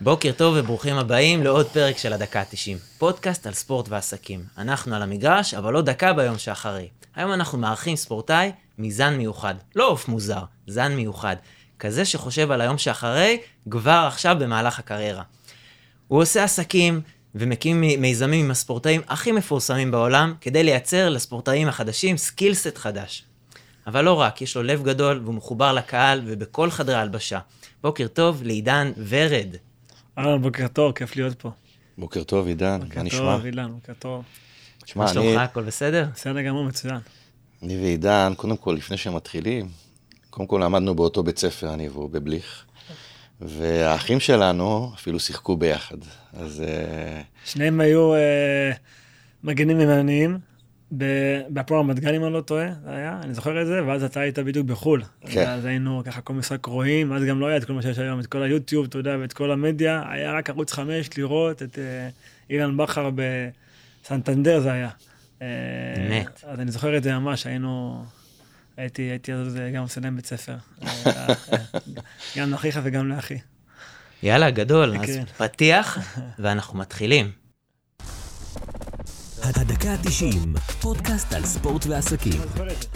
בוקר טוב וברוכים הבאים לעוד פרק של הדקה ה-90, פודקאסט על ספורט ועסקים. אנחנו על המגרש, אבל עוד דקה ביום שאחרי. היום אנחנו מארחים ספורטאי מזן מיוחד. לא עוף מוזר, זן מיוחד. כזה שחושב על היום שאחרי, כבר עכשיו במהלך הקריירה. הוא עושה עסקים ומקים מיזמים עם הספורטאים הכי מפורסמים בעולם, כדי לייצר לספורטאים החדשים סקילסט חדש. אבל לא רק, יש לו לב גדול והוא מחובר לקהל ובכל חדרי ההלבשה. בוקר טוב לעידן ורד. אהלן, בוקר טוב, כיף להיות פה. בוקר טוב, עידן, מה נשמע? בוקר טוב, אילן, בוקר טוב. תשמע, אני... מה שלומך, הכל בסדר? בסדר גמור, מצוין. אני ועידן, קודם כל, לפני שמתחילים, קודם כל למדנו באותו בית ספר, אני והוא, בבליך. והאחים שלנו אפילו שיחקו ביחד, אז... אה, שניהם היו אה, מגנים ימניים. בהפועל רמת גן, אם אני לא טועה, זה היה, אני זוכר את זה, ואז אתה היית בדיוק בחו"ל. כן. אז היינו ככה כל משחק רואים, אז גם לא היה את כל מה שיש היום, את כל היוטיוב, אתה יודע, ואת כל המדיה, היה רק ערוץ חמש לראות את אה, אילן בכר בסנטנדר זה היה. אה, אמת. אז אני זוכר את זה ממש, היינו, הייתי, הייתי אז גם להם בית ספר. אה, גם לאחיך וגם לאחי. יאללה, גדול. אז. פתיח, ואנחנו מתחילים. הדקה ה-90, פודקאסט על ספורט ועסקים.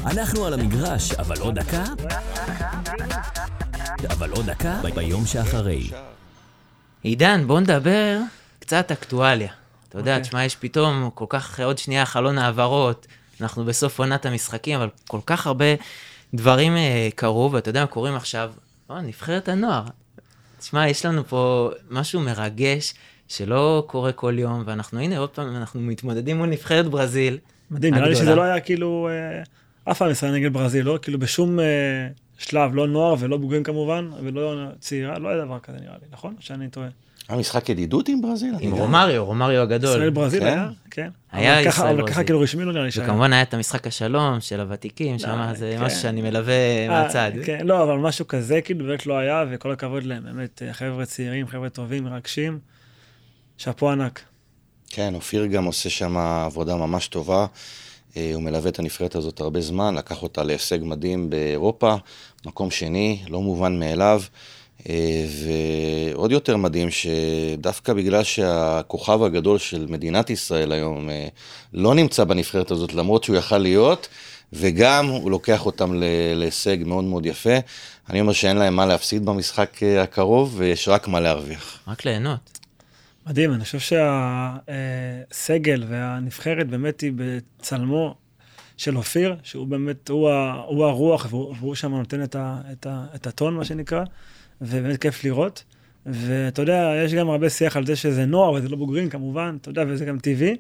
אנחנו על המגרש, אבל עוד דקה? אבל עוד דקה ביום שאחרי. עידן, בוא נדבר קצת אקטואליה. אתה יודע, אוקיי. תשמע, יש פתאום כל כך, עוד שנייה חלון העברות, אנחנו בסוף עונת המשחקים, אבל כל כך הרבה דברים אה, קרו, ואתה יודע מה קורים עכשיו? נבחרת הנוער. תשמע, יש לנו פה משהו מרגש. שלא קורה כל יום, ואנחנו, הנה, עוד פעם, אנחנו מתמודדים מול נבחרת ברזיל. מדהים, נראה לי שזה לא היה כאילו, אה, אף פעם ישראל נגד ברזיל, לא? כאילו בשום אה, שלב, לא נוער ולא בוגרים כמובן, ולא צעירה, לא היה דבר כזה נראה לי, נכון? שאני טועה. היה משחק ידידות עם ברזיל? עם רומריו, רומריו הגדול. ישראל ברזיל כן? היה, כן. היה ישראל ברזיל. אבל ככה כאילו רשמי לא נראה לי שהיה. וכמובן היה את המשחק השלום של הוותיקים, שם אה, זה כן. משהו שאני מלווה מהצד. כן, לא, אבל משהו כזה כאילו באמת לא היה, וכל הכבוד להם, באמת, חבר'ה צעירים, חבר'ה טובים, מרגשים. שאפו ענק. כן, אופיר גם עושה שם עבודה ממש טובה. אה, הוא מלווה את הנבחרת הזאת הרבה זמן, לקח אותה להישג מדהים באירופה, מקום שני, לא מובן מאליו. אה, ועוד יותר מדהים שדווקא בגלל שהכוכב הגדול של מדינת ישראל היום אה, לא נמצא בנבחרת הזאת, למרות שהוא יכל להיות, וגם הוא לוקח אותם להישג מאוד מאוד יפה. אני אומר שאין להם מה להפסיד במשחק הקרוב, ויש רק מה להרוויח. רק ליהנות. מדהים, אני חושב שהסגל והנבחרת באמת היא בצלמו של אופיר, שהוא באמת, הוא, הוא הרוח והוא שם נותן את, ה, את, ה, את הטון, מה שנקרא, ובאמת כיף לראות. ואתה יודע, יש גם הרבה שיח על זה שזה נוער וזה לא בוגרים כמובן, אתה יודע, וזה גם טבעי,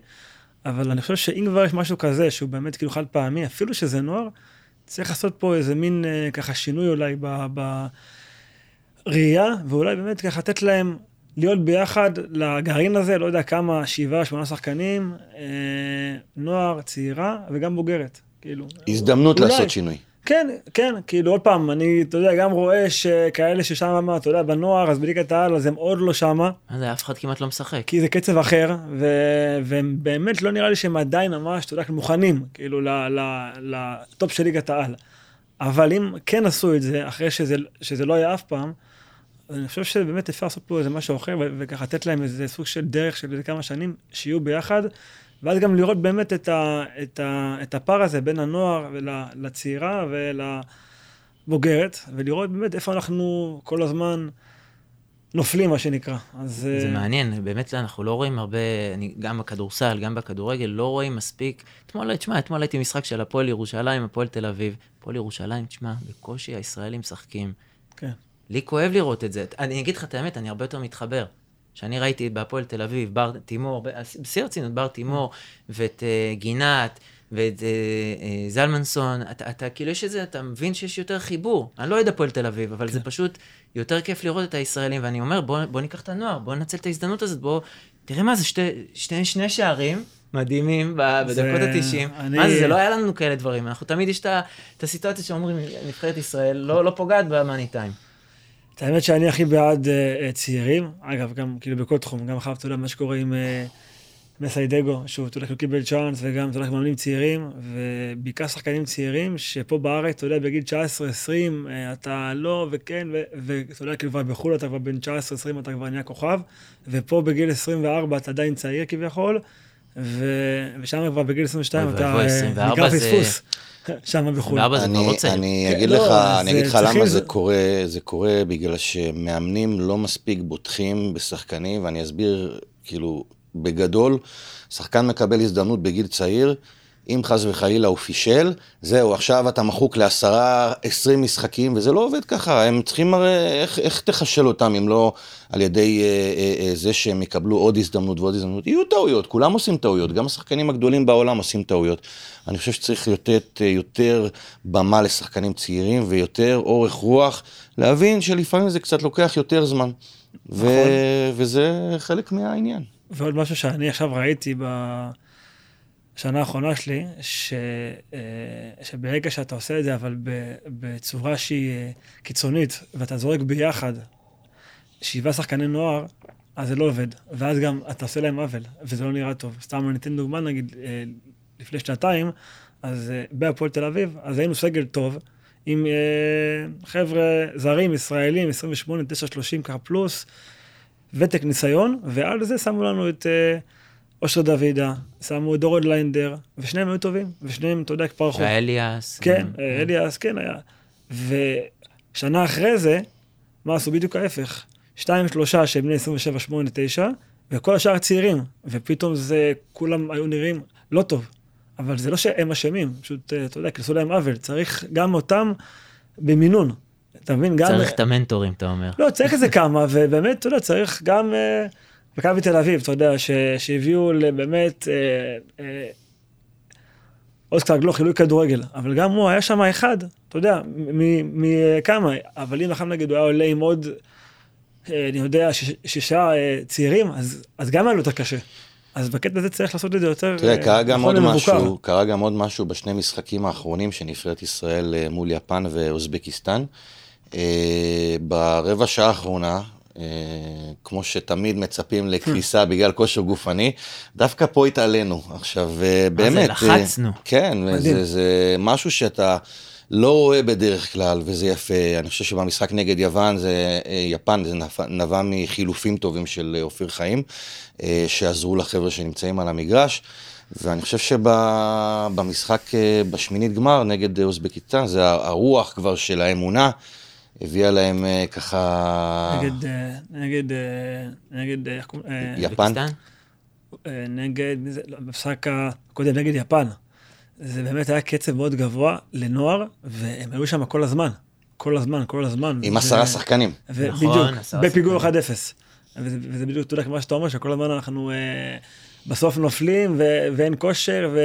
אבל אני חושב שאם כבר יש משהו כזה, שהוא באמת כאילו חד פעמי, אפילו שזה נוער, צריך לעשות פה איזה מין אה, ככה שינוי אולי בראייה, ואולי באמת ככה לתת להם להיות ביחד לגרעין הזה, לא יודע כמה, שבעה, שמונה שחקנים, אה, נוער, צעירה וגם בוגרת, כאילו. הזדמנות אולי. לעשות שינוי. כן, כן, כאילו עוד פעם, אני, אתה יודע, גם רואה שכאלה ששם, אתה יודע, בנוער, אז בליגת העל, אז הם עוד לא שמה. מה זה, אף אחד כמעט לא משחק. כי זה קצב אחר, ו... ובאמת לא נראה לי שהם עדיין ממש, אתה יודע, מוכנים, כאילו, לטופ של ליגת העל. אבל אם כן עשו את זה, אחרי שזה, שזה לא היה אף פעם, אני חושב שבאמת אפשר לעשות פה איזה משהו אחר, וככה לתת להם איזה סוג של דרך של איזה כמה שנים, שיהיו ביחד, ואז גם לראות באמת את, ה, את, ה, את הפער הזה בין הנוער לצעירה ולבוגרת, ולראות באמת איפה אנחנו כל הזמן נופלים, מה שנקרא. אז... זה uh... מעניין, באמת אנחנו לא רואים הרבה, אני, גם בכדורסל, גם בכדורגל, לא רואים מספיק. אתמול, תשמע, אתמול הייתי משחק של הפועל ירושלים, הפועל תל אביב. הפועל ירושלים, תשמע, בקושי הישראלים משחקים. לי כואב לראות את זה. אני אגיד לך את האמת, אני הרבה יותר מתחבר. כשאני ראיתי בהפועל תל אביב, בר תימור, בשיא הרצינות, בר תימור, ואת uh, גינת, ואת uh, uh, זלמנסון, אתה, אתה כאילו יש איזה, אתה מבין שיש יותר חיבור. אני לא אוהד הפועל תל אביב, אבל כן. זה פשוט יותר כיף לראות את הישראלים, ואני אומר, בוא, בוא ניקח את הנוער, בוא ננצל את ההזדמנות הזאת, בוא, תראה מה זה, שתי, שתי, שני שערים. מדהימים בדקות ה-90. אני... מה זה, זה לא היה לנו כאלה דברים. אנחנו תמיד יש את הסיטואציה שאומרים, נבחרת ישראל לא, לא פוגעת במאני טיים. את האמת שאני הכי בעד uh, צעירים, אגב, גם כאילו בכל תחום, גם אחר, אתה יודע, מה שקורה עם uh, מסיידגו, שהוא, אתה יודע, הוא קיבל צ'אנס, וגם, אתה יודע, מאמנים צעירים, ובעיקר שחקנים צעירים, שפה בארץ, אתה יודע, בגיל 19-20, אה, אתה לא, וכן, ואתה יודע, כאילו כבר בחו"ל אתה כבר בין 19-20, אתה כבר נהיה כוכב, ופה בגיל 24 אתה עדיין צעיר כביכול, ו- ושם כבר בגיל 22 אתה אה, נקרא פספוס. שם בחו"ל. 24 זה כבר לא צעיר. אני כן, אגיד לא, לך, אני אגיד לך למה זה קורה, זה קורה בגלל שמאמנים לא מספיק בוטחים בשחקנים, ואני אסביר, כאילו, בגדול, שחקן מקבל הזדמנות בגיל צעיר, אם חס וחלילה הוא פישל, זהו, עכשיו אתה מחוק לעשרה, עשרים משחקים, וזה לא עובד ככה, הם צריכים הרי, איך, איך תחשל אותם אם לא על ידי אה, אה, אה, זה שהם יקבלו עוד הזדמנות ועוד הזדמנות? יהיו טעויות, כולם עושים טעויות, גם השחקנים הגדולים בעולם עושים טעויות. אני חושב שצריך לתת אה, יותר במה לשחקנים צעירים ויותר אורך רוח, להבין שלפעמים זה קצת לוקח יותר זמן, ו- וזה חלק מהעניין. ועוד משהו שאני עכשיו ראיתי בשנה האחרונה שלי, ש, אה, שברגע שאתה עושה את זה, אבל בצורה שהיא אה, קיצונית, ואתה זורק ביחד שבעה שחקני נוער, אז זה לא עובד. ואז גם אתה עושה להם עוול, וזה לא נראה טוב. סתם אני אתן דוגמה, נגיד, אה, לפני שנתיים, אז בהפועל תל אביב, אז היינו סגל טוב, עם חבר'ה זרים, ישראלים, 28, 9, 30 ככה פלוס, ותק ניסיון, ועל זה שמו לנו את אושר דוידה, שמו את דורון ליינדר, ושניהם היו טובים, ושניהם, אתה יודע, פרחו. ואליאס. כן, אה, אליאס, כן היה. ושנה אחרי זה, מה עשו? בדיוק ההפך. שתיים, שלושה שהם בני 27, 8, 9, וכל השאר צעירים, ופתאום זה, כולם היו נראים לא טוב. אבל זה לא שהם אשמים, פשוט, אה, אתה יודע, כנסו להם עוול, צריך גם אותם במינון. אתה מבין? גם... צריך את המנטורים, אתה אומר. לא, צריך איזה כמה, ובאמת, אתה יודע, צריך גם אה, מכבי תל אביב, אתה יודע, ש- שהביאו באמת, אה, אה, אוסקר גלוך, חילוי כדורגל, אבל גם הוא, היה שם אחד, אתה יודע, מכמה, אבל אם עכשיו נגיד הוא היה עולה עם עוד, אה, אני יודע, שישה אה, צעירים, אז, אז גם היה לו יותר קשה. אז בקטע הזה צריך לעשות את זה יותר תראה, אה, קרה גם נכון עוד. משהו, קרה גם עוד משהו בשני משחקים האחרונים נבחרת ישראל מול יפן ואוזבקיסטן. ברבע שעה האחרונה, כמו שתמיד מצפים לקריסה בגלל כושר גופני, דווקא פה התעלינו. עכשיו, אה, באמת... אה, לחצנו. כן. זה, זה משהו שאתה לא רואה בדרך כלל, וזה יפה. אני חושב שבמשחק נגד יוון, זה, אה, יפן, זה נבע, מחילופים טובים של אה, אופיר חיים, אה, שעזרו לחבר'ה שנמצאים על המגרש. ואני חושב שבמשחק, בשמינית גמר נגד אוזבקיסטן, זה הרוח כבר של האמונה, הביאה להם אה, ככה... נגד, אה, נגד, אה, נגד, איך קוראים? יפן? נגד, מי זה? לא, במשחק הקודם נגד יפן. זה באמת היה קצב מאוד גבוה לנוער, והם היו שם כל הזמן. כל הזמן, כל הזמן. עם עשרה שחקנים. נכון, בדיוק, בפיגור 1-0. שחקנים. וזה, בדיוק, אתה יודע, כמו שאתה אומר, שכל הזמן אנחנו אה, בסוף נופלים, ואין כושר,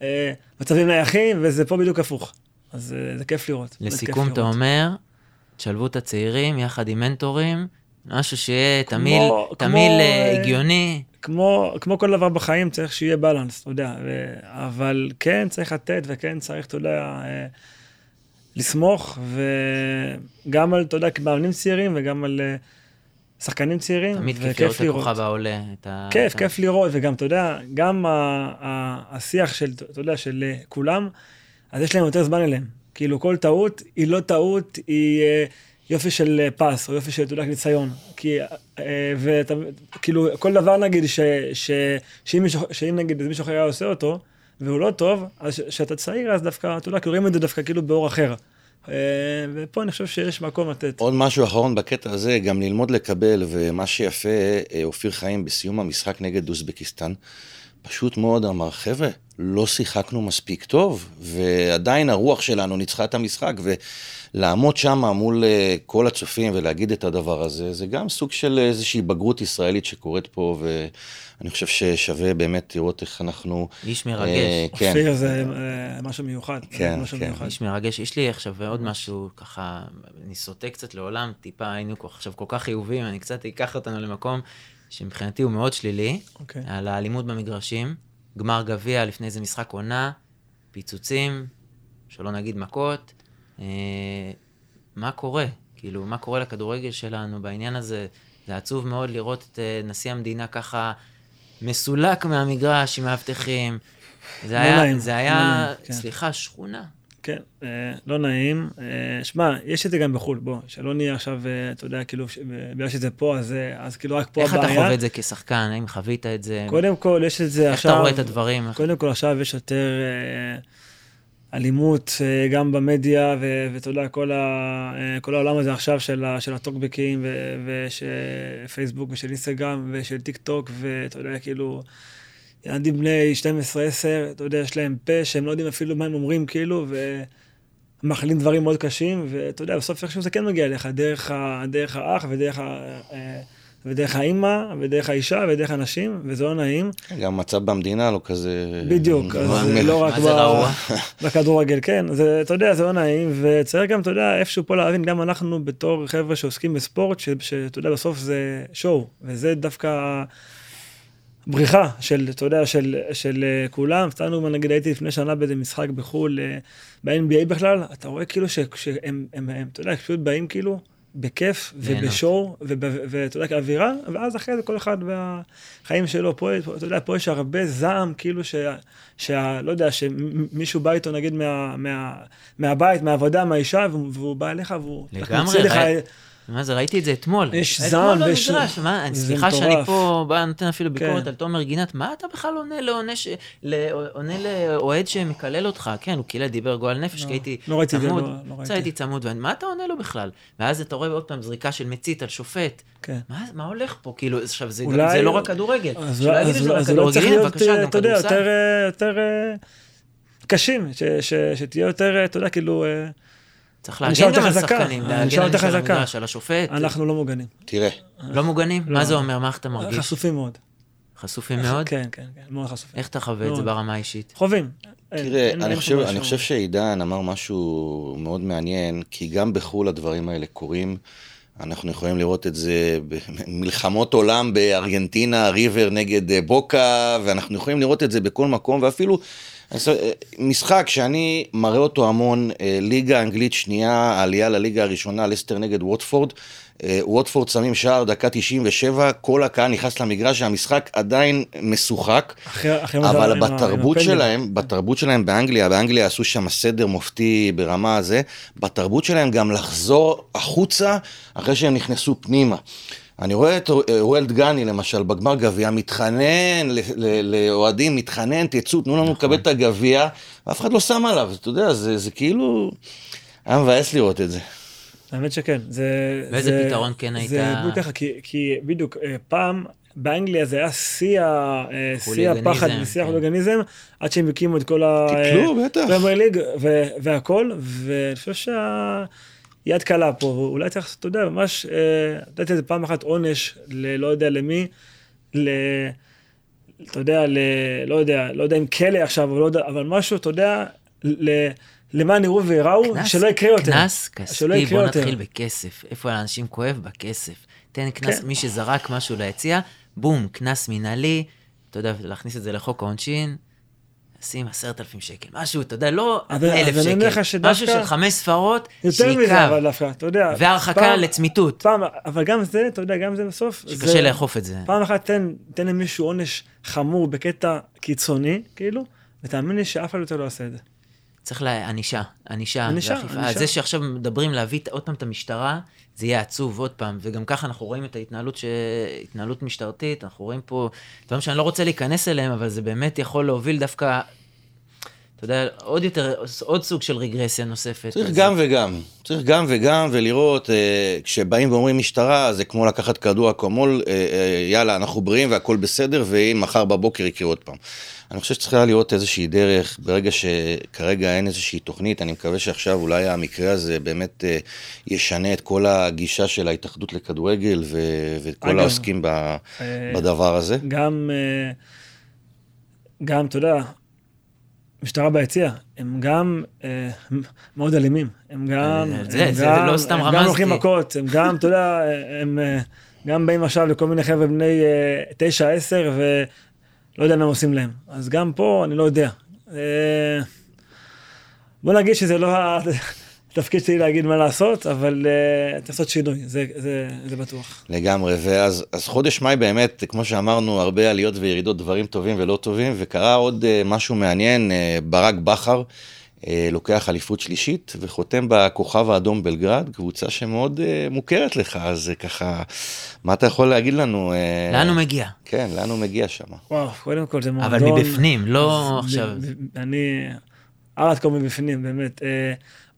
ומצבים נייחים, וזה פה בדיוק הפוך. אז אה, זה כיף לראות. לסיכום, אתה לראות. אומר, תשלבו את הצעירים יחד עם מנטורים, משהו שיהיה כמו- תמיל, כמו, תמיל אה, אה, הגיוני. כמו, כמו כל דבר בחיים צריך שיהיה בלנס, אתה יודע, ו... אבל כן צריך לתת וכן צריך, אתה יודע, אה, לסמוך, וגם על, אתה יודע, מאמנים צעירים וגם על שחקנים צעירים, תמיד כיף לראות את הכוכב העולה. את ה- כיף, את כיף לראות, וגם, אתה יודע, גם ה, ה, השיח של, אתה יודע, של כולם, אז יש להם יותר זמן אליהם. כאילו, כל טעות היא לא טעות, היא אה, יופי של אה, פס, או יופי של, יודע, ניסיון. כי, אה, ואתה, כאילו, כל דבר, נגיד, ש, ש, שאם, מישהו, שאם נגיד מישהו אחר היה עושה אותו, והוא לא טוב, אז כשאתה צעיר, אז דווקא, אתה יודע, כאילו, רואים את זה דווקא כאילו באור אחר. ופה אני חושב שיש מקום לתת. עוד משהו אחרון בקטע הזה, גם ללמוד לקבל, ומה שיפה, אופיר חיים בסיום המשחק נגד אוזבקיסטן, פשוט מאוד אמר, חבר'ה, לא שיחקנו מספיק טוב, ועדיין הרוח שלנו ניצחה את המשחק, ולעמוד שם מול אה, כל הצופים ולהגיד את הדבר הזה, זה גם סוג של איזושהי בגרות ישראלית שקורית פה, ואני חושב ששווה באמת לראות איך אנחנו... איש אה, מרגש. כן, אופיר זה אה, משהו מיוחד. כן, משהו כן. מיוחד. איש מרגש. יש לי עכשיו עוד משהו, ככה, אני סוטה קצת לעולם, טיפה היינו עכשיו כל כך חיובים, אני קצת אקח אותנו למקום שמבחינתי הוא מאוד שלילי, אוקיי. על האלימות במגרשים, גמר גביע לפני איזה משחק עונה, פיצוצים, שלא נגיד מכות, אה, מה קורה? כאילו, מה קורה לכדורגל שלנו בעניין הזה? זה עצוב מאוד לראות את אה, נשיא המדינה ככה מסולק מהמגרש עם מאבטחים. זה היה, זה היה, כן. סליחה, שכונה. כן, אה, לא נעים. אה, שמע, יש את זה גם בחו"ל, בוא, שלא נהיה עכשיו, אה, אתה יודע, כאילו, בגלל שזה פה, אז, אז כאילו רק פה איך הבעיה. אתה חווה את זה כשחקן? האם חווית את זה? קודם כל, יש את זה איך עכשיו... אתה רואה את הדברים? קודם כל, עכשיו יש יותר אלימות גם במדיה, ואתה יודע, כל, ה- כל העולם הזה עכשיו של, ה- של הטוקבקים, ושל פייסבוק ושל אינסטגרם ושל טיק טוק, ואתה יודע, כאילו, ילדים בני 12-10, אתה יודע, יש להם פה שהם לא יודעים אפילו מה הם אומרים, כאילו, ומאכלים דברים מאוד קשים, ואתה יודע, בסוף איכשהו זה כן מגיע אליך, דרך, ה- דרך האח ודרך, ה- אה, ודרך האימא, ודרך האישה, ודרך הנשים, וזה לא נעים. גם המצב במדינה לא כזה... בדיוק, אז מ- לא רק ב-? בכדורגל, כן, זה, אתה יודע, זה לא נעים, וצריך גם, אתה יודע, איפשהו פה להבין, גם אנחנו בתור חבר'ה שעוסקים בספורט, שאתה יודע, בסוף זה שואו, וזה דווקא בריחה של, אתה יודע, של, של אה, כולם. סתם נגיד הייתי לפני שנה באיזה משחק בחו"ל, אה, ב-NBA בכלל, אתה רואה כאילו ש- שהם, הם, הם, אתה יודע, פשוט באים כאילו בכיף ליהנות. ובשואו, וב- ואתה יודע, כאווירה, ואז אחרי זה כל אחד והחיים שלו. פה, אתה יודע, פה יש הרבה זעם, כאילו ש... שה... לא יודע, שמישהו בא איתו נגיד מה, מה, מהבית, מהעבודה, מהאישה, והוא, בא אליך והוא... לגמרי, לך, מה זה, ראיתי את זה אתמול. יש אתמול זעם ויש- במגרש, מה, סליחה שאני. פה בא נותן אפילו ביקורת כן. על תומר גינת, מה אתה בכלל עונה לעונה ש- ל- עונה לאוהד שמקלל אותך? כן, הוא קילל, דיבר גועל נפש, לא, כי הייתי לא ראיתי את זה, צמוד. לא- לא הייתי צמוד, ואני- מה אתה עונה לו בכלל? ואז אתה רואה עוד פעם זריקה של מצית על שופט. כן. מה, הולך פה? כאילו, עכשיו, זה, לא רק כדורגל. אז כדורגל, צריך להיות, אתה יודע. יותר, אה, קשים, שתהיה יותר, אה, אתה יודע, כאילו, אה, צריך להגן גם על חזקה, שחקנים, ענישה להגן על חזקה. המגרש, על השופט. אנחנו לא מוגנים. תראה, לא מוגנים? לא. מה זה אומר? מה אתה מרגיש? חשופים מאוד. חשופים מאוד? כן, כן, כן, מאוד חשופים. איך אתה חווה את זה. ברמה האישית? חווים. תראה, אני חושב, שעידן אמר משהו מאוד מעניין, כי גם בחו"ל הדברים האלה קורים. אנחנו יכולים לראות את זה במלחמות עולם בארגנטינה, ריבר נגד אה, בוקה, ואנחנו יכולים לראות את זה בכל מקום, ואפילו אה, משחק שאני מראה אותו המון, אה, ליגה אנגלית שנייה, עלייה לליגה הראשונה, לסטר נגד ווטפורד. אה, ווטפורד שמים שער, דקה 97, כל הקהל נכנס למגרש, המשחק עדיין משוחק. אחרי- אחרי אבל בתרבות. שלהם, בתרבות שלהם באנגליה, באנגליה עשו שם סדר מופתי ברמה הזה, בתרבות שלהם גם לחזור החוצה אחרי שהם נכנסו פנימה. אני רואה את אה, אוהל דגני למשל בגמר גביע, מתחנן ל- ל- לאוהדים, מתחנן, תצאו, תנו לנו לקבל את הגביע, ואף אחד לא שם עליו, אתה יודע, זה, זה כאילו... היה מבאס לראות את זה. האמת שכן. זה... ואיזה זה- פתרון כן היית- זה בדיוק ככה, כי, כי בדיוק, אה, פעם באנגליה זה היה שיא אה, הפחד ושיא כן. החוליגניזם, עד שהם הקימו את כל ה... תקלו, בטח. פרמייר ליג ו- והכל, ואני חושב שהיד קלה פה, ואולי צריך, אתה יודע, ממש, אה, לתת איזה פעם אחת עונש, ללא יודע למי, ל... אתה יודע, ל... לא יודע, לא יודע אם כלא עכשיו, אבל, לא יודע, אבל משהו, אתה יודע, ל... למען יראו וייראו, קנס- שלא יקרה יותר. קנס כספי, בוא יותר. נתחיל בכסף. איפה לאנשים כואב? בכסף. תן קנס, כן. מי שזרק משהו ליציע, בום, קנס מינהלי, אתה יודע, להכניס את זה לחוק העונשין, שים עשרת אלפים שקל. משהו, אתה יודע, לא אלף שקל. שדווקא- משהו של חמש ספרות, יותר מזה, שעיקר. אבל דווקא, אתה יודע. והרחקה פעם- לצמיתות, פעם, אבל גם זה, אתה יודע, גם זה בסוף. שקשה זה- לאכוף את זה. פעם אחת תן, תן למישהו עונש חמור בקטע קיצוני, כאילו, ותאמין לי שאף אחד יותר לא יעשה את זה. צריך לענישה, ענישה, ענישה, ואכיפה. ענישה. זה שעכשיו מדברים להביא עוד פעם את המשטרה, זה יהיה עצוב עוד פעם, וגם ככה אנחנו רואים את ההתנהלות, ש... התנהלות משטרתית, אנחנו רואים פה דברים שאני לא רוצה להיכנס אליהם, אבל זה באמת יכול להוביל דווקא, אתה יודע, עוד יותר, עוד סוג של רגרסיה נוספת. צריך גם וגם, צריך גם וגם, ולראות, אה, כשבאים ואומרים משטרה, זה כמו לקחת כדור אקמול, אה, אה, יאללה, אנחנו בריאים והכל בסדר, ואם מחר בבוקר יקרה עוד פעם. אני חושב שצריכה להיות איזושהי דרך, ברגע שכרגע אין איזושהי תוכנית, אני מקווה שעכשיו אולי המקרה הזה באמת אה, ישנה את כל הגישה של ההתאחדות לכדורגל ו- וכל אגב, העוסקים ב- אה, בדבר הזה. גם, אה, גם, אתה יודע, משטרה ביציע, הם גם אה, מאוד אלימים. הם גם... זה- הם זה גם- לא סתם הם גם. לוקחים מכות, הם גם, אתה יודע, הם אה, גם באים עכשיו לכל מיני חבר'ה בני אה, תשע, עשר, ולא יודע מה הם עושים להם. אז גם פה, אני לא יודע. אה, בוא נגיד שזה לא... התפקיד שלי להגיד מה לעשות, אבל uh, לעשות שינוי, זה, זה, זה בטוח. לגמרי, ואז אז חודש מאי באמת, כמו שאמרנו, הרבה עליות וירידות, דברים טובים ולא טובים, וקרה עוד uh, משהו מעניין, uh, ברק בכר לוקח אליפות שלישית וחותם בכוכב האדום בלגרד, קבוצה שמאוד מוכרת לך, אז ככה, מה אתה יכול להגיד לנו? לאן הוא מגיע? כן, לאן הוא מגיע שם? וואו, קודם כל זה מועדון... אבל מבפנים, לא עכשיו... אני... ארדקור מבפנים, באמת.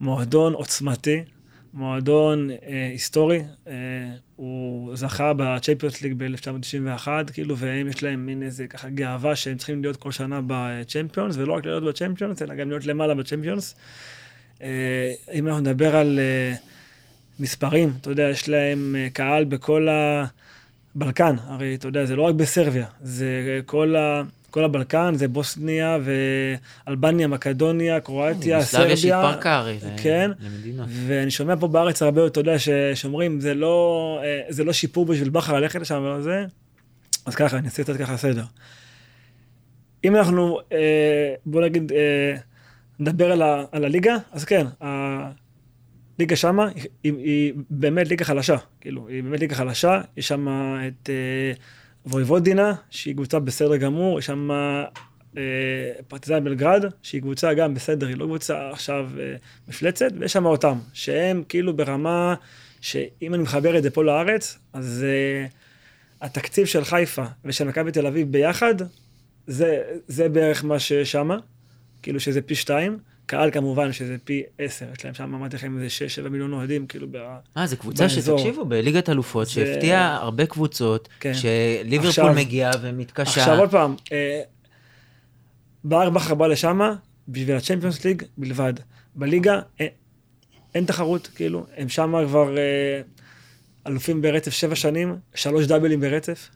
מועדון עוצמתי, מועדון אה, היסטורי. אה, הוא זכה בצ'מפיונס ליג ב-1991, כאילו, והם יש להם מין איזה ככה גאווה שהם צריכים להיות כל שנה בצ'מפיונס, ולא רק להיות בצ'מפיונס, אלא גם להיות למעלה בצ'מפיונס. אה, אם אנחנו נדבר על אה, מספרים, אתה יודע, יש להם אה, קהל בכל הבלקן, הרי אתה יודע, זה לא רק בסרביה, זה כל ה... כל הבלקן, זה בוסניה ואלבניה, מקדוניה, קרואטיה, סרביה. יוגוסלביה שהתפרקה הרי כן, למדינות. ואני שומע פה בארץ הרבה, אתה יודע, שאומרים, זה לא, אה, זה לא שיפור בשביל בכר ללכת לשם ולא זה, אז ככה, אני אעשה קצת ככה סדר. אם אנחנו, אה, בוא נגיד, אה, נדבר על, ה, על הליגה, אז כן, הליגה שמה היא, היא באמת ליגה חלשה, כאילו, היא באמת ליגה חלשה, יש שם את... וויבודינה, שהיא קבוצה בסדר גמור, יש שם אה, פרטיזן בלגרד, שהיא קבוצה גם בסדר, היא לא קבוצה עכשיו אה, מפלצת, ויש שם אותם, שהם כאילו ברמה שאם אני מחבר את זה פה לארץ, אז אה, התקציב של חיפה ושל מכבי תל אביב ביחד, זה, זה בערך מה ששמה, כאילו שזה פי שתיים. קהל כמובן שזה פי עשר, יש להם שם, אמרתי לכם, איזה שש, שבע מיליון אוהדים, כאילו, אה, זו קבוצה שתקשיבו, בליגת אלופות, זה... שהפתיעה הרבה קבוצות, כן. שליברפול עכשיו, מגיעה ומתקשה. עכשיו עוד פעם, אה, ברק בכר בא לשם בשביל הצ'מפיונס ליג בלבד. בליגה אין, אין תחרות, כאילו, הם שם כבר אה, אלופים ברצף שבע שנים, שלוש דאבלים ברצף.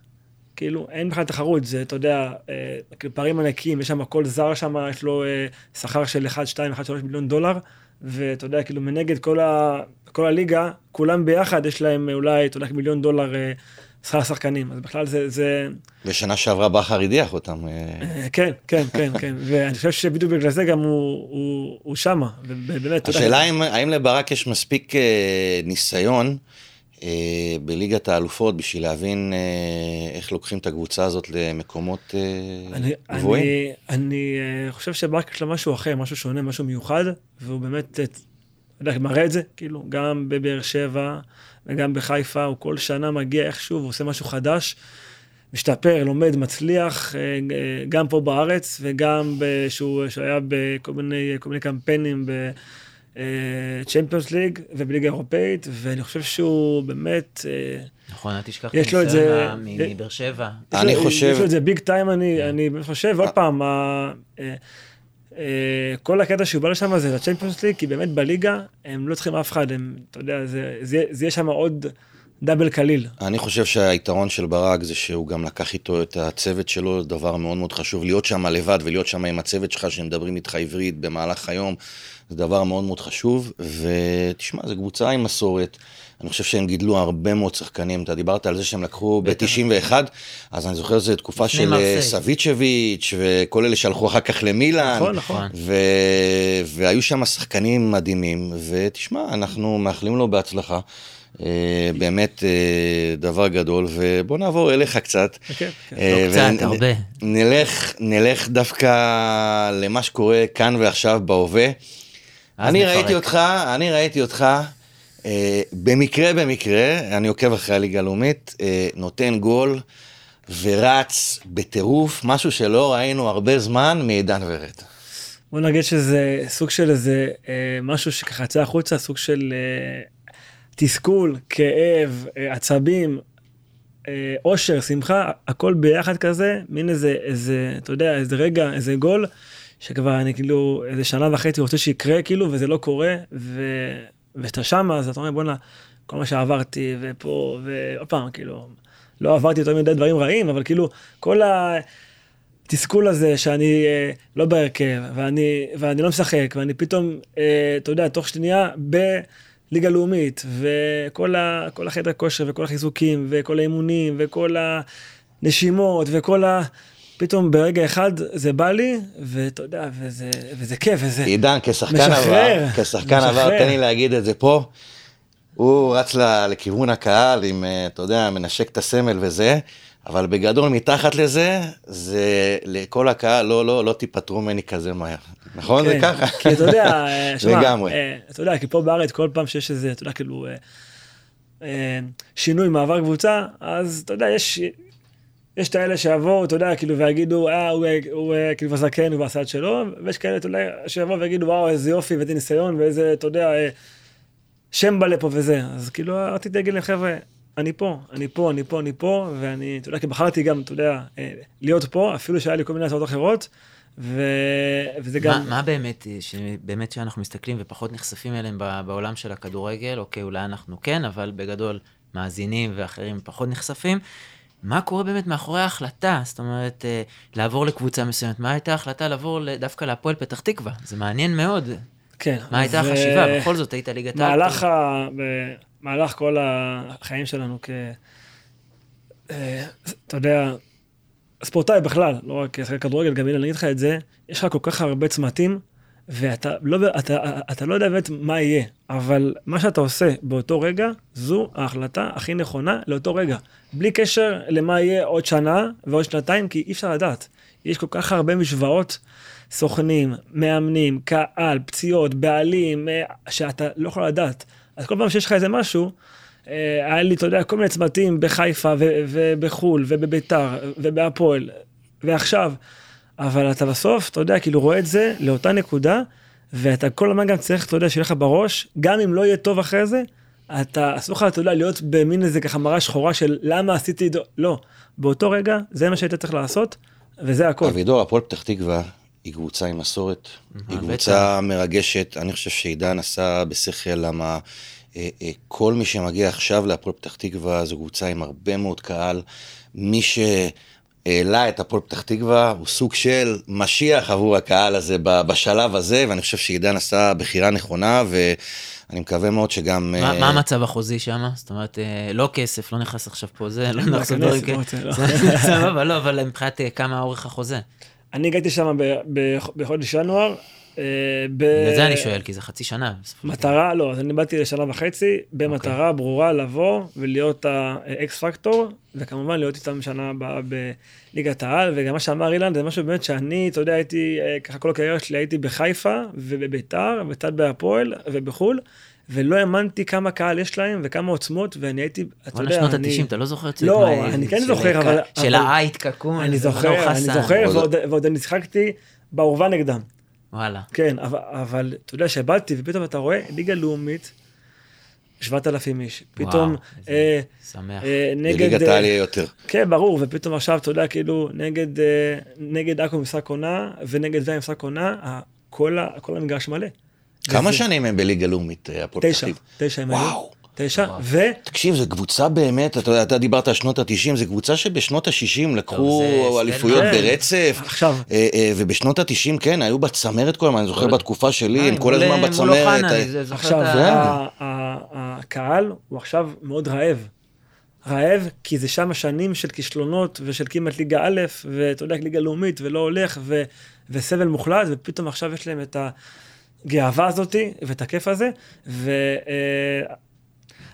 כאילו, אין בכלל תחרות, זה, אתה יודע, אה, כאילו, פערים ענקיים, יש שם כל זר שם, יש לו אה, שכר של 1, 2, 1, 3 מיליון דולר, ואתה יודע, כאילו, מנגד כל, ה, כל הליגה, כולם ביחד, יש להם אולי, אתה יודע, מיליון דולר אה, שכר השחקנים, אז בכלל זה... זה... ושנה שעברה בכר הדיח אותם. כן, כן, כן, כן, ואני חושב שבדיוק בגלל זה גם הוא, הוא, הוא שמה, ובאמת, השאלה האם לברק יש מספיק ניסיון, אה, בליגת האלופות בשביל להבין אה, איך לוקחים את הקבוצה הזאת למקומות אה, גבוהים? אני, אני חושב שברק יש לו משהו אחר, משהו שונה, משהו מיוחד, והוא באמת, אתה יודע, מראה את זה, כאילו, גם בבאר שבע וגם בחיפה, הוא כל שנה מגיע איכשהו ועושה משהו חדש. משתפר, לומד, מצליח, גם פה בארץ וגם שהוא היה בכל מיני, מיני קמפיינים צ'מפיונס ליג ובליגה אירופאית, ואני חושב שהוא באמת... אה, נכון, אל תשכח את הניסיון מבאר שבע. אני חושב... יש לו את זה ביג טיים, אני חושב, עוד פעם, אה, אה, כל הקטע שהוא בא לשם זה לצ'מפיונס ליג, כי באמת בליגה הם לא צריכים אף אחד, הם, אתה יודע, זה יהיה שם עוד... דאבל קליל. אני חושב שהיתרון של ברק זה שהוא גם לקח איתו את הצוות שלו, דבר מאוד מאוד חשוב, להיות שם לבד ולהיות שם עם הצוות שלך שמדברים איתך עברית במהלך היום, זה דבר מאוד מאוד חשוב, ותשמע, זו קבוצה עם מסורת. אני חושב שהם גידלו הרבה מאוד שחקנים, אתה דיברת על זה שהם לקחו ב-91, אז אני זוכר שזו תקופה של אה, סביצ'ביץ' וכל אלה שהלכו אחר כך למילאן. נכון, נכון. והיו שם שחקנים מדהימים, ותשמע, אנחנו מאחלים לו בהצלחה. אה, באמת אה, דבר גדול, ובוא נעבור אליך קצת. אוקיי, לא קצת, הרבה. נלך דווקא למה שקורה כאן ועכשיו בהווה. אני ראיתי אותך, אני ראיתי אותך, אה, במקרה במקרה, אני עוקב אחרי הליגה הלאומית, אה, נותן גול ורץ בטירוף, משהו שלא ראינו הרבה זמן מעידן ורד. בוא נגיד שזה סוג של איזה אה, משהו שככה יצא החוצה, סוג של אה, תסכול, כאב, אה, עצבים, אה, אושר, שמחה, הכל ביחד כזה, מין איזה, איזה, אתה יודע, איזה רגע, איזה גול. שכבר אני כאילו איזה שנה וחצי רוצה שיקרה כאילו, וזה לא קורה, ו... ואתה שמה, אז אתה אומר, בואנה, כל מה שעברתי, ופה, ועוד פעם, כאילו, לא עברתי יותר מדי דברים רעים, אבל כאילו, כל התסכול הזה שאני אה, לא בהרכב, ואני, ואני לא משחק, ואני פתאום, אה, אתה יודע, תוך שנייה, בליגה לאומית, וכל ה, החדר כושר, וכל החיזוקים, וכל האימונים, וכל הנשימות, וכל ה... פתאום ברגע אחד זה בא לי, ואתה יודע, וזה, וזה כיף, וזה... עידן, כשחקן משחרר, עבר, כשחקן עבר, משחרר. תן לי להגיד את זה פה. הוא רץ לכיוון הקהל עם, אה, אתה יודע, מנשק את הסמל וזה, אבל בגדול מתחת לזה, זה לכל הקהל, לא, לא, לא תיפטרו ממני כזה מהר. נכון? זה כן, ככה? כי אתה יודע, אה, שמע, לגמרי. אה, אתה יודע, כי פה בארץ כל פעם שיש איזה, אתה יודע, כאילו, שינוי, מעבר קבוצה, אז אתה יודע, יש... יש את האלה שיבואו, אתה יודע, כאילו, ויגידו, אה, הוא, אה, הוא אה, כאילו כבר זקן, הוא עשה את שלו, ויש כאלה, אתה יודע, שיבואו ויגידו, וואו, איזה יופי, ואיזה ניסיון, ואיזה, אתה יודע, אה, שם בא לפה וזה. אז כאילו, רציתי להגיד להם, חבר'ה, אני פה, אני פה, אני פה, אני פה, ואני, אתה יודע, כי בחרתי גם, אתה יודע, להיות פה, אפילו שהיה לי כל מיני הצעות אחרות, ו... וזה גם... מה, מה באמת, שבאמת שאנחנו מסתכלים ופחות נחשפים אליהם בעולם של הכדורגל, אוקיי, אולי אנחנו כן, אבל בגדול מאזינים ואחרים פחות נחשפים. מה קורה באמת מאחורי ההחלטה? זאת אומרת, אה, לעבור לקבוצה מסוימת. מה הייתה ההחלטה לעבור דווקא להפועל פתח תקווה? זה מעניין מאוד. כן. מה הייתה אז, החשיבה? בכל זאת, היית ליגת העל. מהלך, ה... במהלך כל החיים שלנו כ... אה, אתה יודע, ספורטאי בכלל, לא רק כדורגל, גם הנה אני אגיד לך את זה, יש לך כל כך הרבה צמתים, ואתה לא, אתה, אתה לא יודע באמת מה יהיה, אבל מה שאתה עושה באותו רגע, זו ההחלטה הכי נכונה לאותו רגע. בלי קשר למה יהיה עוד שנה ועוד שנתיים, כי אי אפשר לדעת. יש כל כך הרבה משוואות, סוכנים, מאמנים, קהל, פציעות, בעלים, אה, שאתה לא יכול לדעת. אז כל פעם שיש לך איזה משהו, אה, היה לי, אתה יודע, כל מיני צמתים בחיפה ובחו"ל ובביתר ובהפועל, ועכשיו. אבל אתה בסוף, אתה יודע, כאילו רואה את זה לאותה נקודה, ואתה כל הזמן גם צריך, אתה יודע, שיהיה לך בראש, גם אם לא יהיה טוב אחרי זה, אתה, אסור לך, אתה יודע, להיות במין איזה ככה מראה שחורה של למה עשיתי את זה, לא. באותו רגע, זה מה שהיית צריך לעשות, וזה הכל. אבידור, הפועל פתח תקווה היא קבוצה עם מסורת, היא. קבוצה מרגשת, אני חושב שעידן עשה בשכל, למה אה, אה, כל מי שמגיע עכשיו להפועל פתח תקווה זו קבוצה עם הרבה מאוד קהל. מי שהעלה את הפועל פתח תקווה הוא סוג של משיח עבור הקהל הזה ב- בשלב הזה, ואני חושב שעידן עשה בחירה נכונה, ואני מקווה מאוד שגם... מה, אה, מה המצב החוזי שם? זאת אומרת, אה, לא כסף, לא נכנס עכשיו פה זה, לא נכנס דברים כאלה. סבבה, לא, אבל מבחינת אה, כמה אורך החוזה. אני הגעתי שם ב- ב- בחודש ינואר. אה, בגלל זה אני שואל, כי זה חצי שנה. מטרה, לא, אז אני באתי לשנה וחצי, במטרה ברורה לבוא ולהיות האקס פקטור, וכמובן להיות איתם שנה הבאה בליגת העל, וגם מה שאמר אילן, זה משהו באמת שאני, אתה יודע, הייתי, אה, ככה כל הקריירה שלי הייתי בחיפה ובביתר, וקצת בהפועל ובחו"ל, ולא האמנתי כמה קהל יש להם וכמה עוצמות, ואני הייתי, אתה יודע, שנות אני... ה-90, אתה לא זוכר את לא, מה- אני כן זוכר, אבל- של העית קקון. אני זה זוכר, אני. זוכר, עוד- ועוד- ועוד אני שיחקתי באורווה נגדם. וואלה. כן, אבל, אבל אתה יודע, שבאתי ופתאום אתה רואה ליגה לאומית, 7,000 איש, פתאום וואו, איזה אה, שמח. אה, נגד... בליגת אה, העל יהיה יותר. כן, ברור, ופתאום עכשיו, אתה יודע, כאילו, נגד, אה, נגד עכו משחק עונה, ונגד זה משחק עונה, כל, כל המגרש מלא. כמה וזה- שנים הם בליגה לאומית, אה, הפועל פתח תשע? תשע הם היו. וואו. תשע. ו... תקשיב, זו קבוצה באמת, אתה אתה דיברת על שנות ה-90, זו קבוצה שבשנות ה-60 לקחו זה אליפויות סטנדרט. ברצף. עכשיו. אה, אה, ובשנות ה-90, כן, היו בצמרת כל הזמן, אני זוכר בתקופה שלי, אה, הם כל הזמן מול בצמרת. אה, עכשיו, ה- הקהל הוא עכשיו מאוד רעב. רעב, כי זה שם שנים של כישלונות ושל כמעט ליגה א', ואתה יודע, ליגה לאומית, ולא הולך, ו, וסבל מוחלט, ופתאום עכשיו יש להם את הגאווה הזאתי, ואת הכיף הזה. ו... אה,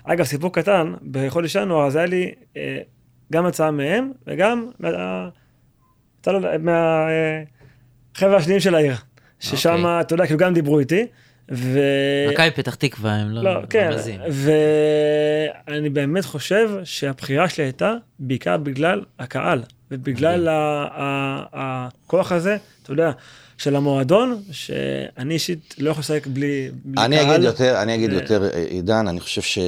אגב, סיפור קטן, בחודש ינואר, אז היה לי אה, גם הצעה מהם, וגם מה- הצעה לא- מהחבר'ה השניים של העיר. ששם, אוקיי. אתה יודע, כאילו גם דיברו איתי. ו... מכבי פתח תקווה, הם לא... לא, כן, רמזים. ואני באמת חושב שהבחירה שלי הייתה בעיקר בגלל הקהל, ובגלל ה- ה- הכוח הזה, אתה יודע, של המועדון, שאני אישית לא יכול לשחק בלי בלי אני קהל. אגיד יותר, אני אגיד ו- יותר, אה, עידן, אני חושב ש...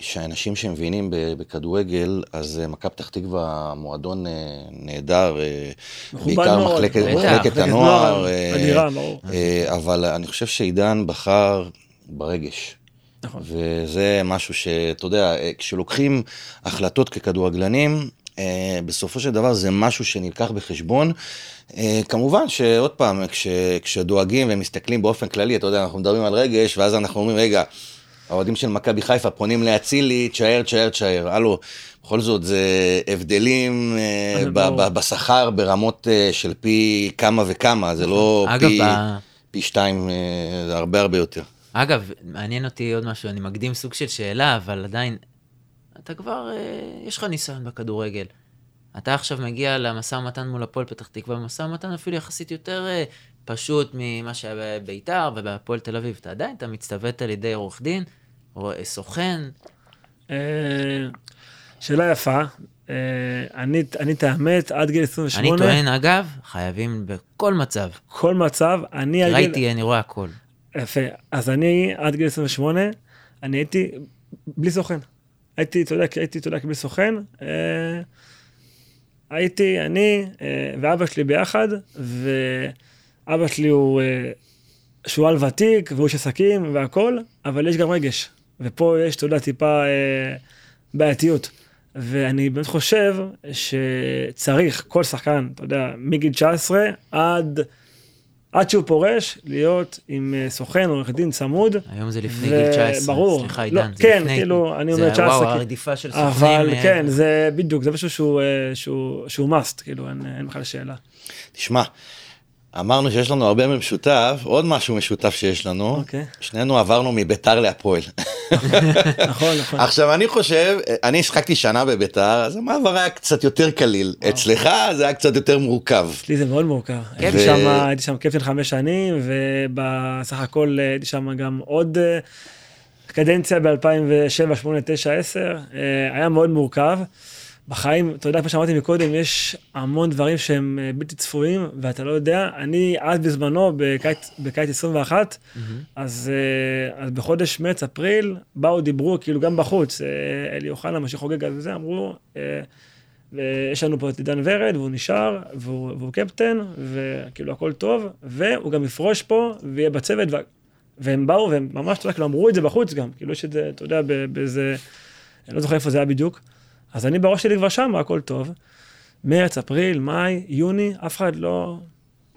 שאנשים שמבינים בכדורגל, אז אה, מכבי פתח תקווה מועדון אה, נהדר, אה, בעיקר מאוד, מחלקת ברור. מחלקת מחלקת הנוער, נוער, אה, אדירה, ברור. אה, אבל אני חושב שעידן בחר ברגש. נכון. וזה משהו שאתה יודע, אה, כשלוקחים החלטות ככדורגלנים, אה, בסופו של דבר זה משהו שנלקח בחשבון. אה, כמובן שעוד פעם, כש, כשדואגים ומסתכלים באופן כללי, אתה יודע, אנחנו מדברים על רגש, ואז אנחנו אומרים, רגע, האוהדים של מכבי חיפה פונים לאצילי, תשאר, תשאר, תשאר. הלו, בכל זאת, זה הבדלים אה. ב- בשכר ברמות אה, של פי כמה וכמה, זה לא אגב, פי- ב- פי שתיים, זה הרבה הרבה יותר. אגב, מעניין אותי עוד משהו, אני מקדים סוג של שאלה, אבל עדיין, אתה כבר, יש לך ניסיון בכדורגל. אתה עכשיו מגיע למשא ומתן מול הפועל פתח תקווה, משא ומתן אפילו יחסית יותר אה, פשוט ממה שהיה בביתר ובהפועל תל אביב. אתה עדיין, אתה מצטוות על ידי עורך דין, או סוכן. אה, שאלה יפה. אה, אני, אני את האמת, עד גיל אני 28, טוען, אגב, חייבים בכל מצב. כל מצב, אני עד גיל... ראיתי, אני רואה הכל. יפה. אז אני, עד גיל 28, אני הייתי בלי סוכן. הייתי, אתה יודע, הייתי, אתה יודע, בלי סוכן. הייתי, אני אה, ואבא שלי ביחד, ואבא שלי הוא אה, שועל ותיק, והוא איש עסקים והכול, אבל יש גם רגש. ופה יש, אתה יודע, טיפה אה, בעייתיות. ואני באמת חושב שצריך כל שחקן, אתה יודע, מגיל 19 עד... עד שהוא פורש, להיות עם אה, סוכן, עורך דין צמוד. היום זה לפני ו- גיל 19. ברור. סליחה, לא, עידן, זה כן, לפני. כאילו, אני זה- אומר 19, וואו, כי- הרדיפה של סוכנים. אבל אה, כן, זה בדיוק, זה משהו שהוא, אה, שהוא, שהוא must, כאילו, אין, אין בכלל שאלה. תשמע, אמרנו שיש לנו הרבה במשותף, עוד משהו משותף שיש לנו, אוקיי. שנינו עברנו מביתר להפועל. נכון, נכון. עכשיו אני חושב, אני שיחקתי שנה בביתר, אז המעבר היה קצת יותר קליל. אצלך זה היה קצת יותר מורכב. אצלי זה מאוד מורכב. כן, הייתי ו- שם, הייתי שם קפטן חמש שנים, ובסך הכל אה, הייתי שם גם עוד אה, קדנציה ב-2007, 8, 9, 10. היה מאוד מורכב. בחיים, אתה יודע, כמו שאמרתי מקודם, יש המון דברים שהם אה, בלתי צפויים, ואתה לא יודע. אני אז בזמנו, בקיץ, בקיץ 21, אז, אה, אז בחודש מרץ, אפריל, באו, דיברו, כאילו גם בחוץ, אה, אלי אוחנה, מה שחוגג על זה, אמרו, ויש לנו פה את עידן ורד, והוא נשאר, והוא, והוא קפטן, וכאילו הכל טוב, והוא גם יפרוש פה, ויהיה בצוות, ו... והם באו, והם ממש, אתה יודע, כאילו אמרו את זה בחוץ גם, כאילו יש את זה, אתה יודע, באיזה, אני לא זוכר איפה זה היה בדיוק. אז אני בראש שלי כבר שם, הכל טוב. מרץ, אפריל, מאי, יוני, אף אחד לא,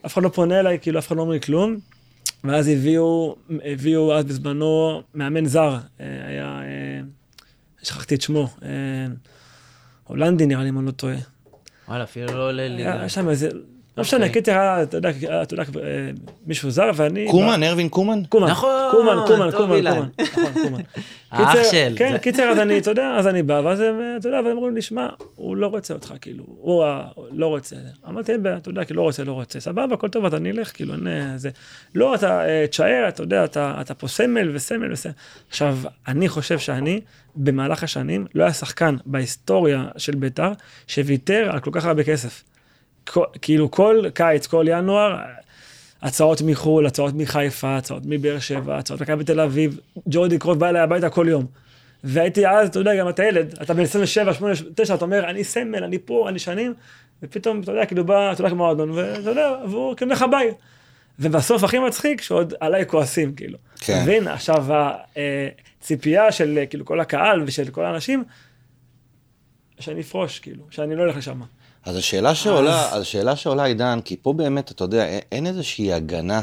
אף אחד לא פונה אליי, כאילו אף אחד לא אומר לי כלום. ואז הביאו, הביאו אז בזמנו מאמן זר, אה, היה, אה, שכחתי את שמו, אה, הולנדי נראה לי, אם אני לא טועה. וואלה, אפילו לא עולה לי. היה שם איזה, לא משנה, אוקיי. קיצר היה, אתה יודע, אתה יודע, אה, מישהו זר, ואני... קומן, ארווין קומן? קומן, נכון, קומן, קומן, קומן. קומן, נכון, קומן. האח של. כן, קיצר, אז אני, אתה יודע, אז אני בא, ואז הם, אתה יודע, והם אומרים לי, שמע, הוא לא רוצה אותך, כאילו, הוא לא רוצה. אמרתי, אין בעיה, אתה יודע, כאילו, לא רוצה, לא רוצה. סבבה, הכל טוב, אתה נלך, כאילו, אין אה, זה. לא, אתה אה, תשאר, אתה יודע, אתה אתה פה סמל וסמל וסמל. עכשיו, אני חושב שאני, במהלך השנים, לא היה שחקן בהיסטוריה של בית"ר, שוויתר על כל כך הרבה כסף. כל- כאילו, כל קיץ, כל ינואר, הצעות מחו"ל, הצעות מחיפה, הצעות מבאר שבע, הצעות מכבי תל אביב, ג'ורדי קרוב בא אליי הביתה כל יום. והייתי אז, אתה יודע, גם אתה ילד, אתה בן 27, 8, 9, אתה אומר, אני סמל, אני פה, אני שנים, ופתאום, אתה יודע, כאילו בא, אתה יודע, כמו מועדון, ואתה יודע, והוא כאילו לך ביי. ובסוף הכי מצחיק, שעוד עליי כועסים, כאילו. כן. מבין? עכשיו, הציפייה של אה, כאילו כל הקהל ושל כל האנשים, שאני אפרוש, כאילו, שאני לא אלך לשם. אז השאלה שעולה, אז השאלה שעולה, עידן, כי פה באמת, אתה יודע, אין- איזושהי הגנה